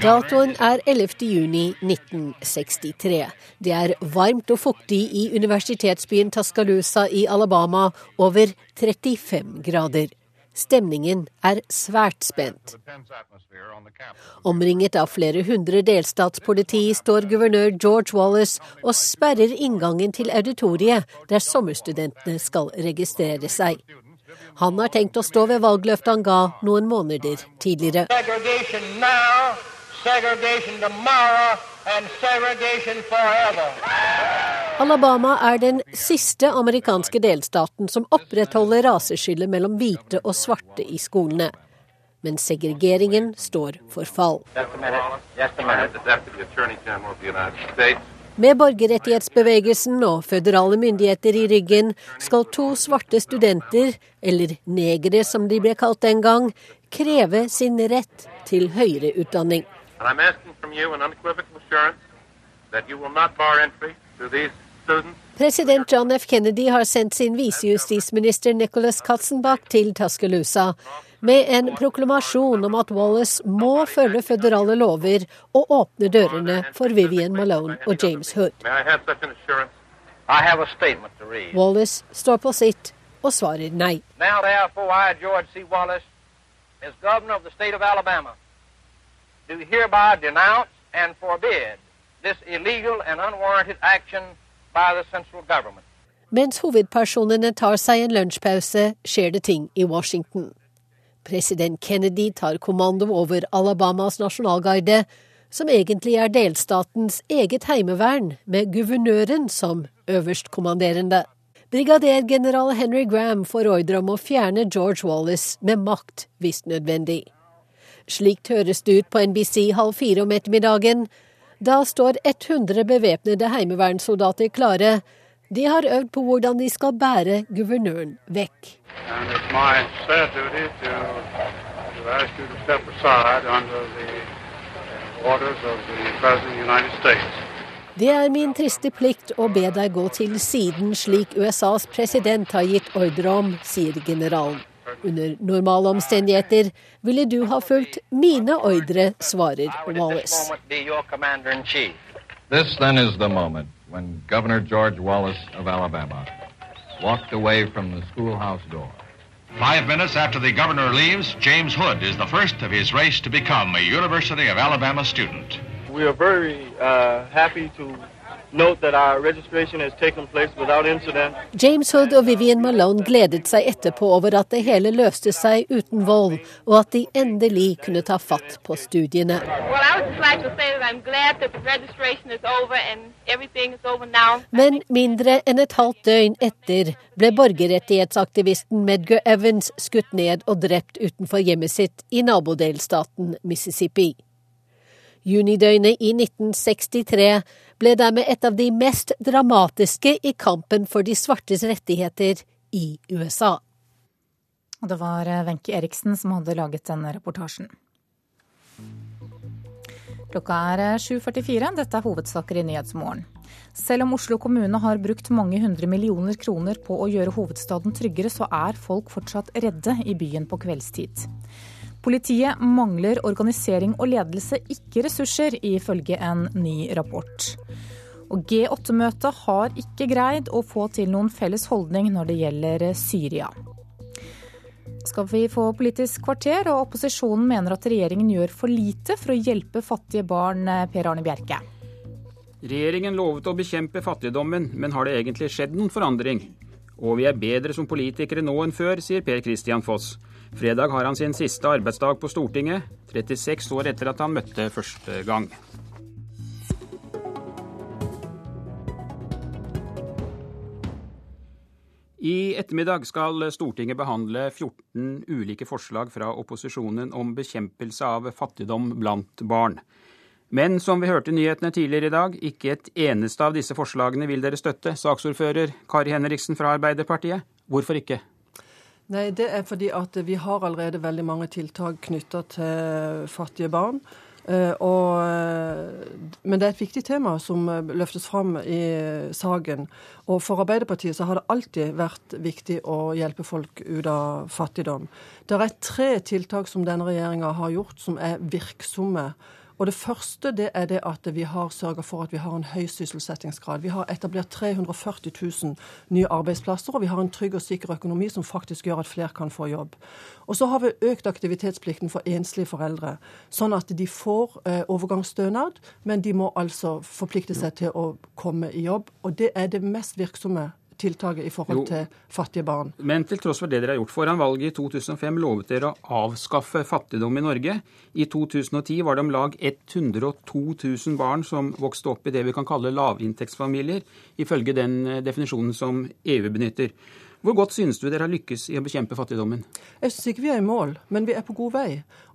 Datoen er 11. juni 1963. Det er varmt og fuktig i universitetsbyen Tascaloosa i Alabama, over 35 grader. Stemningen er svært spent. Omringet av flere hundre delstatspoliti står guvernør George Wallace og sperrer inngangen til auditoriet der sommerstudentene skal registrere seg. Han har tenkt å stå ved valgløftet han ga noen måneder tidligere segregation tomorrow and segregation forever. Alabama er den siste amerikanske delstaten som opprettholder raseskillet mellom hvite og svarte i skolene. Men segregeringen står for fall. Med borgerrettighetsbevegelsen og føderale myndigheter i ryggen skal to svarte studenter, eller negere som de ble kalt den gang, kreve sin rett til høyere utdanning. And I'm asking from you an unequivocal assurance that you will not bar entry to these students. President John F. Kennedy har sendt sin visejustisminister Nicholas Katzenbach til Tuscaloosa med en proklamasjon om at Wallace må følge føderale lover og åpne dørene for Vivian Malone og James Hood. Wallace står på sitt og svarer nei. Now, therefore, I, George C. Wallace, as governor of the state of Alabama, do hereby denounce and forbid this illegal and unwarranted action by the central government. Mens hovedpersonene tar seg en lunsjpause, skjer det ting i Washington. President Kennedy tar kommando over Alabamas nasjonalgarde, som egentlig er delstatens eget heimevern, med guvernøren som øverstkommanderende. Brigadergeneral Henry Graham får ordre om å fjerne George Wallace med makt, hvis nødvendig. Slikt høres det ut på NBC halv fire om ettermiddagen. Da står 100 bevæpnede heimevernssoldater klare. De har øvd på hvordan de skal bære guvernøren vekk. Det er min triste plikt å be deg gå til siden slik USAs president har gitt ordre om, sier generalen. Under normale omstendigheter ville du ha fulgt mine ordre, svarer Wallace. This then is the moment when Governor George Wallace of Alabama walked away from the schoolhouse door. Five minutes after the governor leaves, James Hood is the first of his race to become a University of Alabama student. We are very uh, happy to James Hood og Vivian Malone gledet seg etterpå over at det hele løste seg uten vold, og at de endelig kunne ta fatt på studiene. Men mindre enn et halvt døgn etter ble borgerrettighetsaktivisten Medgar Evans skutt ned og drept utenfor hjemmet sitt i nabodelstaten Mississippi. Junidøgnet i 1963 ble dermed et av de mest dramatiske i kampen for de svartes rettigheter i USA. Det var Wenche Eriksen som hadde laget denne reportasjen. Klokka er 7.44. Dette er hovedsaker i Nyhetsmorgen. Selv om Oslo kommune har brukt mange hundre millioner kroner på å gjøre hovedstaden tryggere, så er folk fortsatt redde i byen på kveldstid. Politiet mangler organisering og ledelse, ikke ressurser, ifølge en ny rapport. Og G8-møtet har ikke greid å få til noen felles holdning når det gjelder Syria. Skal vi få Politisk kvarter, og opposisjonen mener at regjeringen gjør for lite for å hjelpe fattige barn, Per Arne Bjerke. Regjeringen lovet å bekjempe fattigdommen, men har det egentlig skjedd noen forandring? Og vi er bedre som politikere nå enn før, sier Per Christian Foss. Fredag har han sin siste arbeidsdag på Stortinget, 36 år etter at han møtte første gang. I ettermiddag skal Stortinget behandle 14 ulike forslag fra opposisjonen om bekjempelse av fattigdom blant barn. Men som vi hørte i nyhetene tidligere i dag, ikke et eneste av disse forslagene vil dere støtte. Saksordfører Kari Henriksen fra Arbeiderpartiet, hvorfor ikke? Nei, Det er fordi at vi har allerede veldig mange tiltak knytta til fattige barn. Eh, og, men det er et viktig tema som løftes fram i saken. Og for Arbeiderpartiet så har det alltid vært viktig å hjelpe folk ut av fattigdom. Det er tre tiltak som denne regjeringa har gjort som er virksomme og Det første det er det at vi har sørga for at vi har en høy sysselsettingsgrad. Vi har etablert 340 000 nye arbeidsplasser, og vi har en trygg og sikker økonomi som faktisk gjør at flere kan få jobb. Og så har vi økt aktivitetsplikten for enslige foreldre, sånn at de får eh, overgangsstønad, men de må altså forplikte seg til å komme i jobb. Og det er det mest virksomme tiltaket i forhold jo, til fattige barn. Men til tross for det dere har gjort foran valget i 2005, lovet dere å avskaffe fattigdom i Norge. I 2010 var det om lag 102 000 barn som vokste opp i det vi kan kalle lavinntektsfamilier, ifølge den eh, definisjonen som EU benytter. Hvor godt synes du dere har lykkes i å bekjempe fattigdommen? Jeg synes ikke vi er i mål, men vi er på god vei.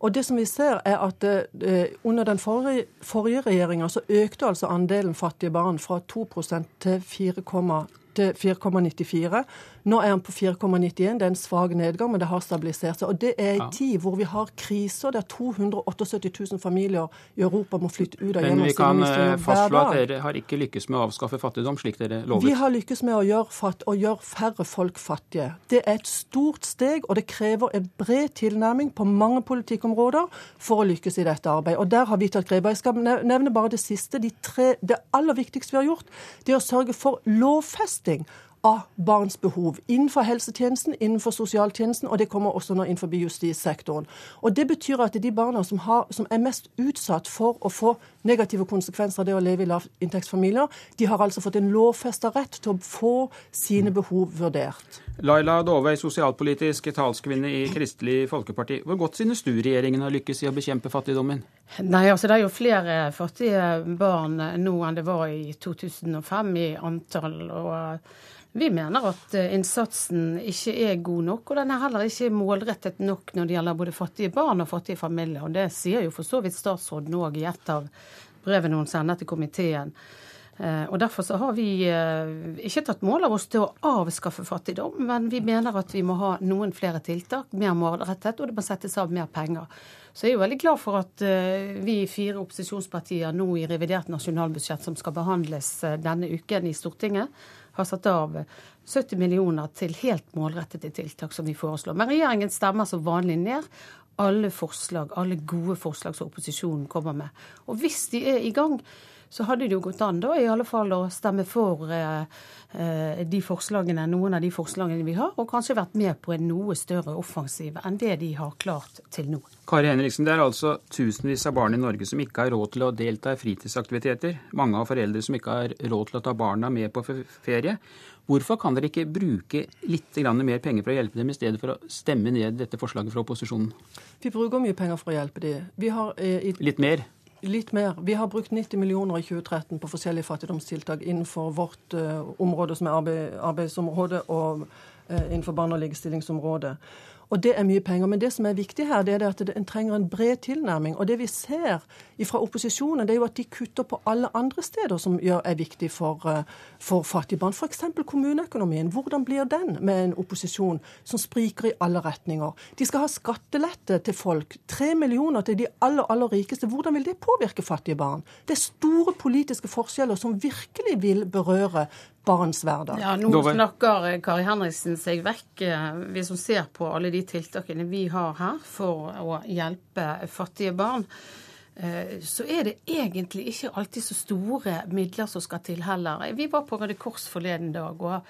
Og det som vi ser er at eh, Under den forrige, forrige regjeringa så økte altså andelen fattige barn fra 2% til 4,2 til 4,94. Nå er han på 4,91. Det er en svak nedgang, men det har stabilisert seg. Og det er en tid hvor vi har kriser der 278 000 familier i Europa må flytte ut av hjemmet. Men vi kan eh, fastslå at dere har ikke lykkes med å avskaffe fattigdom, slik dere lovet? Vi har lykkes med å gjøre, fatt, å gjøre færre folk fattige. Det er et stort steg, og det krever en bred tilnærming på mange politikkområder for å lykkes i dette arbeidet. Og der har vi tatt grep. Jeg skal nevne bare det siste. De tre, det aller viktigste vi har gjort, det er å sørge for lovfesting av barns behov innenfor helsetjenesten, innenfor sosialtjenesten, og det kommer også nå innenfor justissektoren. Og Det betyr at de barna som, har, som, er mest utsatt for å få negative konsekvenser av det å leve i lavinntektsfamilier, de har altså fått en lovfesta rett til å få sine behov vurdert. Laila Dovøy, sosialpolitisk talskvinne i Kristelig Folkeparti. Hvor godt synes du regjeringen har lykkes i å bekjempe fattigdommen? Nei, altså Det er jo flere fattige barn nå enn det var i 2005 i antall. og vi mener at eh, innsatsen ikke er god nok, og den er heller ikke målrettet nok når det gjelder både fattige barn og fattige familier. Og Det sier jo for så vidt statsråden òg i et av brevene hun sender til komiteen. Eh, og Derfor så har vi eh, ikke tatt mål av oss til å avskaffe fattigdom, men vi mener at vi må ha noen flere tiltak, mer målrettet, og det må settes av mer penger. Så jeg er jo veldig glad for at vi fire opposisjonspartier nå i revidert nasjonalbudsjett, som skal behandles denne uken i Stortinget, har satt av 70 millioner til helt målrettede tiltak som vi foreslår. Men regjeringen stemmer som vanlig ned alle forslag, alle gode forslag som opposisjonen kommer med. Og hvis de er i gang, så hadde det jo gått an da i alle fall å stemme for eh, eh, de forslagene, noen av de forslagene vi har, og kanskje vært med på en noe større offensiv enn det de har klart til nå. Kari Henriksen, det er altså tusenvis av barn i Norge som ikke har råd til å delta i fritidsaktiviteter. Mange har foreldre som ikke har råd til å ta barna med på ferie. Hvorfor kan dere ikke bruke litt mer penger for å hjelpe dem, i stedet for å stemme ned dette forslaget fra opposisjonen? Vi bruker mye penger for å hjelpe dem. Eh, litt mer? Litt mer. Vi har brukt 90 millioner i 2013 på forskjellige fattigdomstiltak innenfor vårt uh, område, som er arbeid, arbeidsområde, og innenfor barne- og likestillingsområdet. Og det er mye penger. Men det som er viktig her, det er at en trenger en bred tilnærming. Og det vi ser fra opposisjonen, det er jo at de kutter på alle andre steder som er viktig for, eh, for fattige barn. F.eks. kommuneøkonomien. Hvordan blir den med en opposisjon som spriker i alle retninger? De skal ha skattelette til folk. Tre millioner til de aller, aller rikeste. Hvordan vil det påvirke fattige barn? Det er store politiske forskjeller som virkelig vil berøre barns hverdag. Ja, Nå snakker Kari Henriksen seg vekk. Vi som ser på alle de tiltakene vi har her for å hjelpe fattige barn, eh, så er det egentlig ikke alltid så store midler som skal til heller. Vi var på Røde Kors forleden dag. og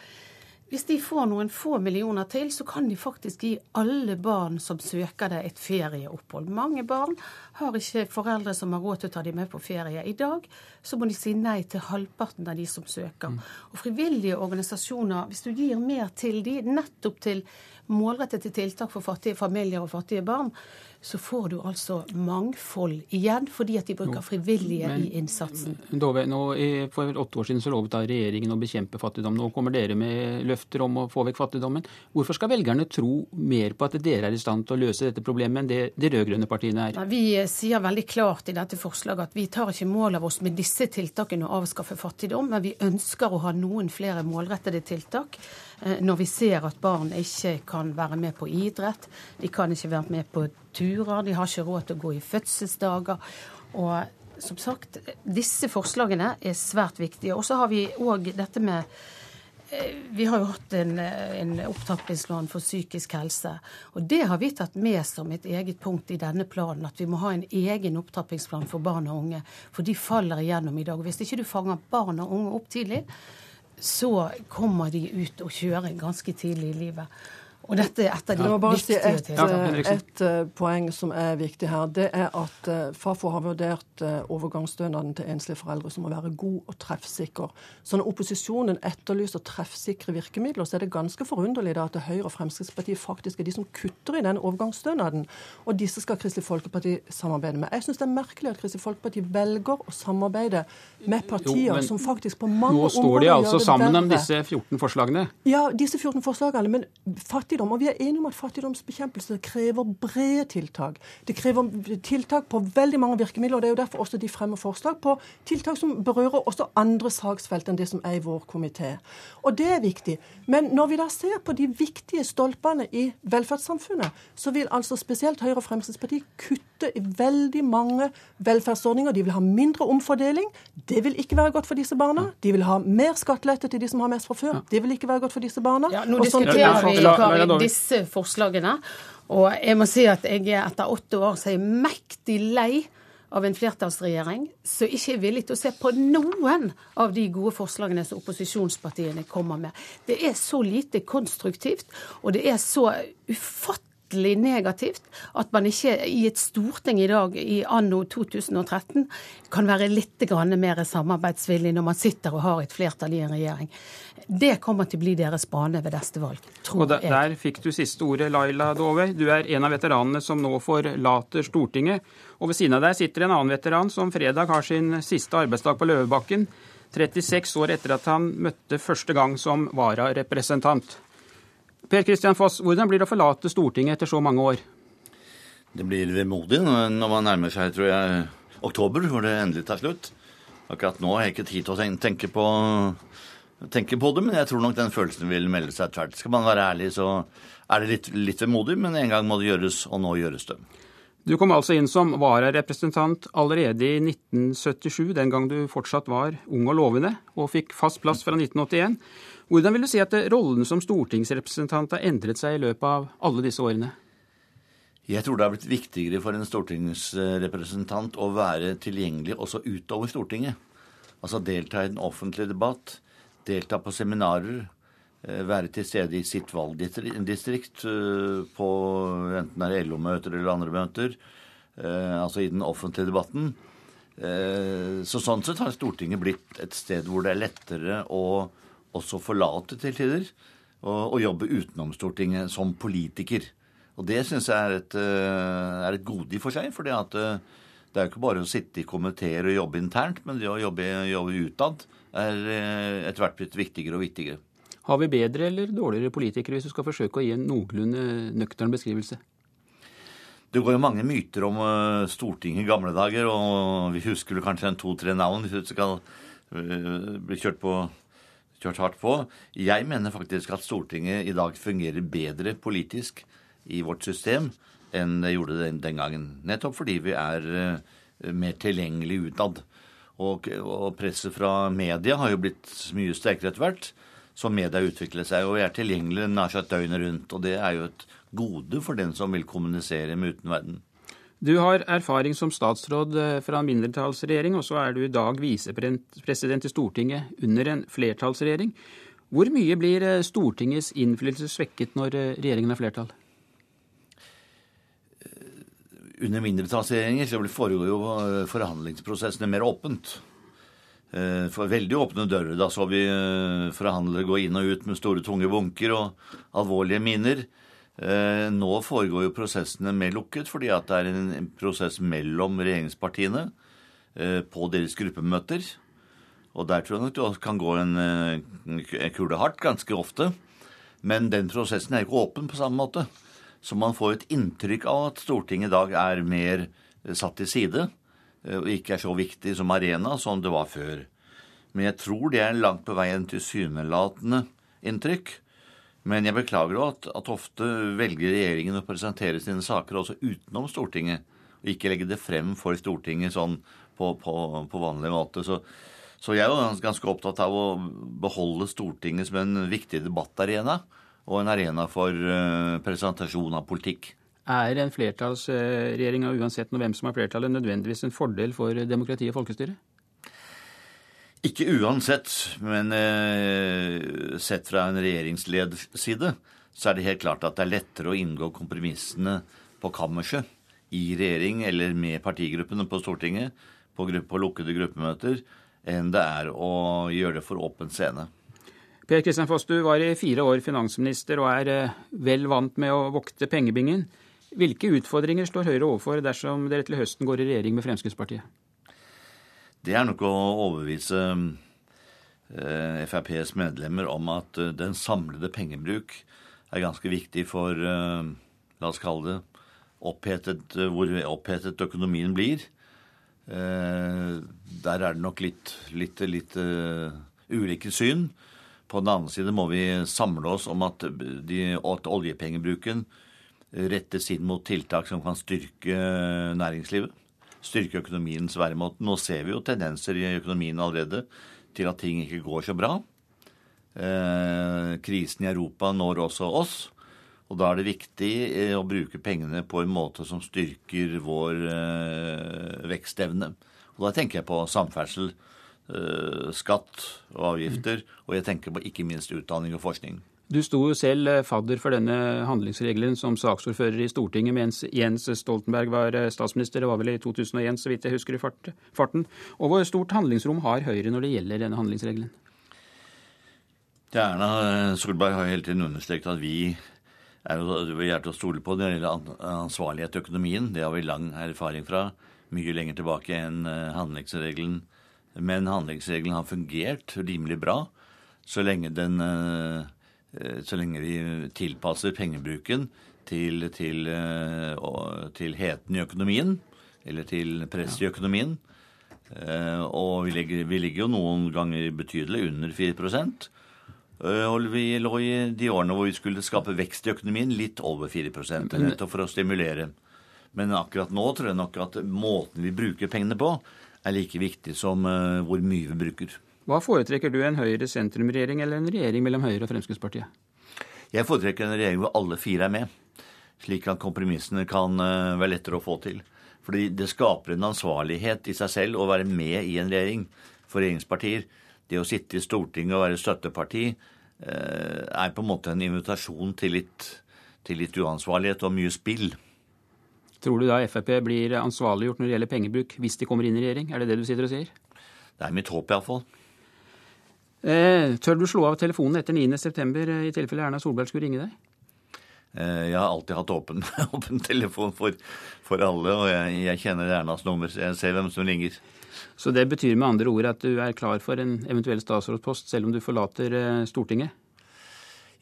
hvis de får noen få millioner til, så kan de faktisk gi alle barn som søker det, et ferieopphold. Mange barn har ikke foreldre som har råd til å ta dem med på ferie. I dag så må de si nei til halvparten av de som søker. Mm. Og frivillige organisasjoner, hvis du gir mer til de, nettopp til målrettede tiltak for fattige familier og fattige barn, så får du altså mangfold igjen, fordi at de bruker frivillige Men, i innsatsen. Dove, nå, For åtte år siden så lovet da regjeringen å bekjempe fattigdom. Nå kommer dere med løfter om å få vekk fattigdommen. Hvorfor skal velgerne tro mer på at dere er i stand til å løse dette problemet enn det de rød-grønne partiene er? Vi sier veldig klart i dette forslaget at vi tar ikke mål av oss med disse tiltakene å avskaffe fattigdom, men vi ønsker å ha noen flere målrettede tiltak. Eh, når vi ser at barn ikke kan være med på idrett, de kan ikke være med på turer, de har ikke råd til å gå i fødselsdager. Og som sagt, disse forslagene er svært viktige. Og så har vi òg dette med eh, vi har jo hatt en, en opptrappingsplan for psykisk helse. Og det har vi tatt med som et eget punkt i denne planen. At vi må ha en egen opptrappingsplan for barn og unge. For de faller igjennom i dag. Hvis ikke du fanger barn og unge opp tidlig, så kommer de ut og kjører ganske tidlig i livet. Og dette er et av de ja. viktige et. Et uh, poeng som er viktig her, det er at uh, Fafo har vurdert overgangsstønaden til enslige foreldre som må være god og treffsikker. Så når opposisjonen etterlyser treffsikre virkemidler, så er det ganske forunderlig da at Høyre og Fremskrittspartiet faktisk er de som kutter i den overgangsstønaden. Og disse skal Kristelig Folkeparti samarbeide med. Jeg syns det er merkelig at Kristelig Folkeparti velger å samarbeide med partier jo, som faktisk på mange områder gjør det verre. Nå står de altså sammen om disse 14 forslagene? Ja, disse 14 forslagene. men fattig fattigdom. Og vi er enige om at fattigdomsbekjempelse krever brede tiltak. Det krever tiltak på veldig mange virkemidler. og Det er jo derfor også de fremmer forslag på tiltak som berører også andre saksfelt enn det som er i vår komité. Og det er viktig. Men når vi da ser på de viktige stolpene i velferdssamfunnet, så vil altså spesielt Høyre og Fremskrittspartiet kutte i veldig mange velferdsordninger. De vil ha mindre omfordeling. Det vil ikke være godt for disse barna. De vil ha mer skattelette til de som har mest fra før. Det vil ikke være godt for disse barna. Ja, nå diskuterer vi, Disse forslagene. Og jeg må si at jeg er etter åtte år så er jeg mektig lei av en flertallsregjering som ikke er villig til å se på noen av de gode forslagene som opposisjonspartiene kommer med. Det er så lite konstruktivt, og det er så ufattelig ufattelig negativt at man ikke i et storting i dag, i anno 2013, kan være litt mer samarbeidsvillig når man sitter og har et flertall i en regjering. Det kommer til å bli deres bane ved neste valg, tror og der, jeg. Der fikk du siste ordet, Laila Dove. Du er en av veteranene som nå forlater Stortinget. Og ved siden av deg sitter en annen veteran som fredag har sin siste arbeidsdag på Løvebakken. 36 år etter at han møtte første gang som vararepresentant. Per Kristian Foss, hvordan blir det å forlate Stortinget etter så mange år? Det blir vemodig når man nærmer seg tror jeg, oktober, hvor det endelig tar slutt. Akkurat nå har jeg ikke tid til å tenke på, tenke på det, men jeg tror nok den følelsen vil melde seg tvert. Skal man være ærlig, så er det litt, litt vemodig, men en gang må det gjøres, og nå gjøres det. Du kom altså inn som vararepresentant allerede i 1977, den gang du fortsatt var ung og lovende, og fikk fast plass fra 1981. Hvordan vil du si at rollen som stortingsrepresentant har endret seg i løpet av alle disse årene? Jeg tror det har blitt viktigere for en stortingsrepresentant å være tilgjengelig også utover Stortinget. Altså delta i den offentlige debatt, delta på seminarer, eh, være til stede i sitt valgdistrikt eh, på enten det er LO-møter eller andre møter, eh, altså i den offentlige debatten. Så sånn sett har Stortinget blitt et sted hvor det er lettere å også forlate til tider og, og jobbe utenom Stortinget som politiker. Og det syns jeg er et, eh, er et gode i for seg. For det, eh, er jo ikke bare å sitte i komiteer og jobbe internt, men det å jobbe, jobbe utad er eh, etter hvert blitt viktigere og viktigere. Har vi bedre eller dårligere politikere, hvis du skal forsøke å gi en noenlunde nøktern beskrivelse? Det går jo mange myter om Stortinget i gamle dager, og vi husker kanskje en to-tre navn hvis du skal bli kjørt, på, kjørt hardt på. Jeg mener faktisk at Stortinget i dag fungerer bedre politisk i vårt system enn det gjorde den, den gangen. Nettopp fordi vi er uh, mer tilgjengelig utad. Og, og presset fra media har jo blitt mye sterkere etter hvert Så media utvikler seg. Og er tilgjengelige nær døgnet rundt. Og det er jo et gode for den som vil kommunisere med utenverden. Du har erfaring som statsråd eh, fra en mindretallsregjering, og så er du i dag visepresident i Stortinget under en flertallsregjering. Hvor mye blir eh, Stortingets innflytelse svekket når eh, regjeringen har flertall? under mindretallsregjeringer så foregår jo forhandlingsprosessene mer åpent. For veldig åpne dører. Da så vi forhandlere gå inn og ut med store, tunge bunker og alvorlige miner. Nå foregår jo prosessene mer lukket, fordi at det er en prosess mellom regjeringspartiene på deres gruppemøter. Og der tror jeg nok det kan gå en kule hardt ganske ofte. Men den prosessen er ikke åpen på samme måte. Så man får et inntrykk av at Stortinget i dag er mer eh, satt til side eh, og ikke er så viktig som arena som det var før. Men jeg tror det er langt på vei en tilsynelatende inntrykk. Men jeg beklager at, at ofte velger regjeringen å presentere sine saker også utenom Stortinget, og ikke legge det frem for Stortinget sånn på, på, på vanlig måte. Så, så jeg er jo ganske opptatt av å beholde Stortinget som en viktig debattarena og en arena for eh, presentasjon av politikk. Er en flertallsregjering, uansett hvem som har flertallet, nødvendigvis en fordel for demokrati og folkestyre? Ikke uansett, men eh, sett fra en regjeringsleds side så er det helt klart at det er lettere å inngå kompromissene på kammerset i regjering eller med partigruppene på Stortinget på, på lukkede gruppemøter enn det er å gjøre det for åpen scene. Per Kristian Foss, du var i fire år finansminister og er eh, vel vant med å vokte pengebingen. Hvilke utfordringer står Høyre overfor dersom dere til høsten går i regjering med Fremskrittspartiet? Det er nok å overbevise eh, FrPs medlemmer om at eh, den samlede pengebruk er ganske viktig for, la oss kalle det, opphetet, hvor opphetet økonomien blir. Der er det nok litt, litt, litt ulike syn. På den annen side må vi samle oss om at, de, at oljepengebruken rettes inn mot tiltak som kan styrke næringslivet. Styrke økonomiens væremåte. Nå ser vi jo tendenser i økonomien allerede til at ting ikke går så bra. Eh, krisen i Europa når også oss. Og da er det viktig eh, å bruke pengene på en måte som styrker vår eh, vekstevne. Og da tenker jeg på samferdsel. Eh, skatt og avgifter, og jeg tenker på ikke minst utdanning og forskning. Du sto jo selv eh, fadder for denne handlingsregelen som saksordfører i Stortinget mens Jens Stoltenberg var eh, statsminister. Det var vel i 2001, så vidt jeg husker i farten. Og hvor stort handlingsrom har Høyre når det gjelder denne handlingsregelen? Erna Solberg har hele tiden understreket at vi er, vi er å stole på når det gjelder ansvarlighet i økonomien. Det har vi lang erfaring fra. Mye lenger tilbake enn handlingsregelen men handlingsregelen har fungert rimelig bra så lenge, den, eh, så lenge vi tilpasser pengebruken til, til, eh, til, heten i økonomien, eller til press i økonomien. Eh, og vi ligger, vi ligger jo noen ganger betydelig under 4% og vi lå i de årene hvor vi skulle skape vekst i økonomien, litt over 4 nettopp for å stimulere. Men akkurat nå tror jeg nok at måten vi bruker pengene på, er like viktig som hvor mye vi bruker. Hva foretrekker du, en Høyre-sentrumregjering eller en regjering mellom Høyre og Fremskrittspartiet? Jeg foretrekker en regjering hvor alle fire er med, slik at kompromissene kan uh, være lettere å få til. Fordi det skaper en ansvarlighet i seg selv å være med i en regjering for regjeringspartier. Det å sitte i Stortinget og være støtteparti uh, er på en måte en invitasjon til litt, til litt uansvarlighet og mye spill. Tror du da Frp blir ansvarliggjort når det gjelder pengebruk hvis de kommer inn i regjering? Er det det du sitter og sier? Det er mitt håp, iallfall. Eh, tør du slå av telefonen etter 9.9. september i tilfelle Erna Solberg skulle ringe deg? Eh, jeg har alltid hatt åpen, *laughs* åpen telefon for, for, alle, og jeg, jeg kjenner Ernas nummer, så jeg ser hvem som ringer. Så det betyr med andre ord at du er klar for en eventuell statsrådspost selv om du forlater eh, Stortinget?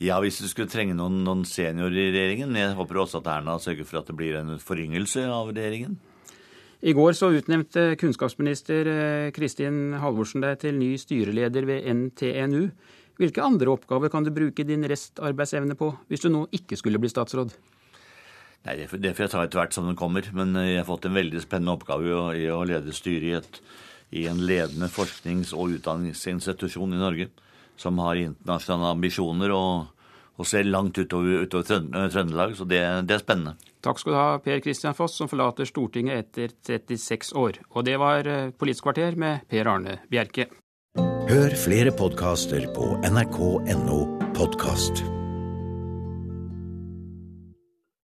Ja, hvis du skulle trenge noen, noen seniorer i regjeringen. Jeg håper også at Erna sørger for at det blir en foryngelse av regjeringen. I går så utnevnte kunnskapsminister eh, Kristin Halvorsen deg til ny styreleder ved NTNU. Hvilke andre oppgaver kan du bruke din restarbeidsevne på, hvis du nå ikke skulle bli statsråd? Nei, Det får jeg ta etter hvert som den kommer. Men eh, jeg har fått en veldig spennende oppgave i å lede styret i, et, i en ledende forsknings- og utdanningsinstitusjon i Norge som har internasjonale ambisjoner og, og ser langt utover, utover Trøndelag. Så det, det, er spennende. Takk skal du ha, Per Kristian Foss, som forlater Stortinget etter 36 år. Og det var eh, Politisk kvarter med Per Arne Bjerke. Hør flere podkaster på nrk.no podkast.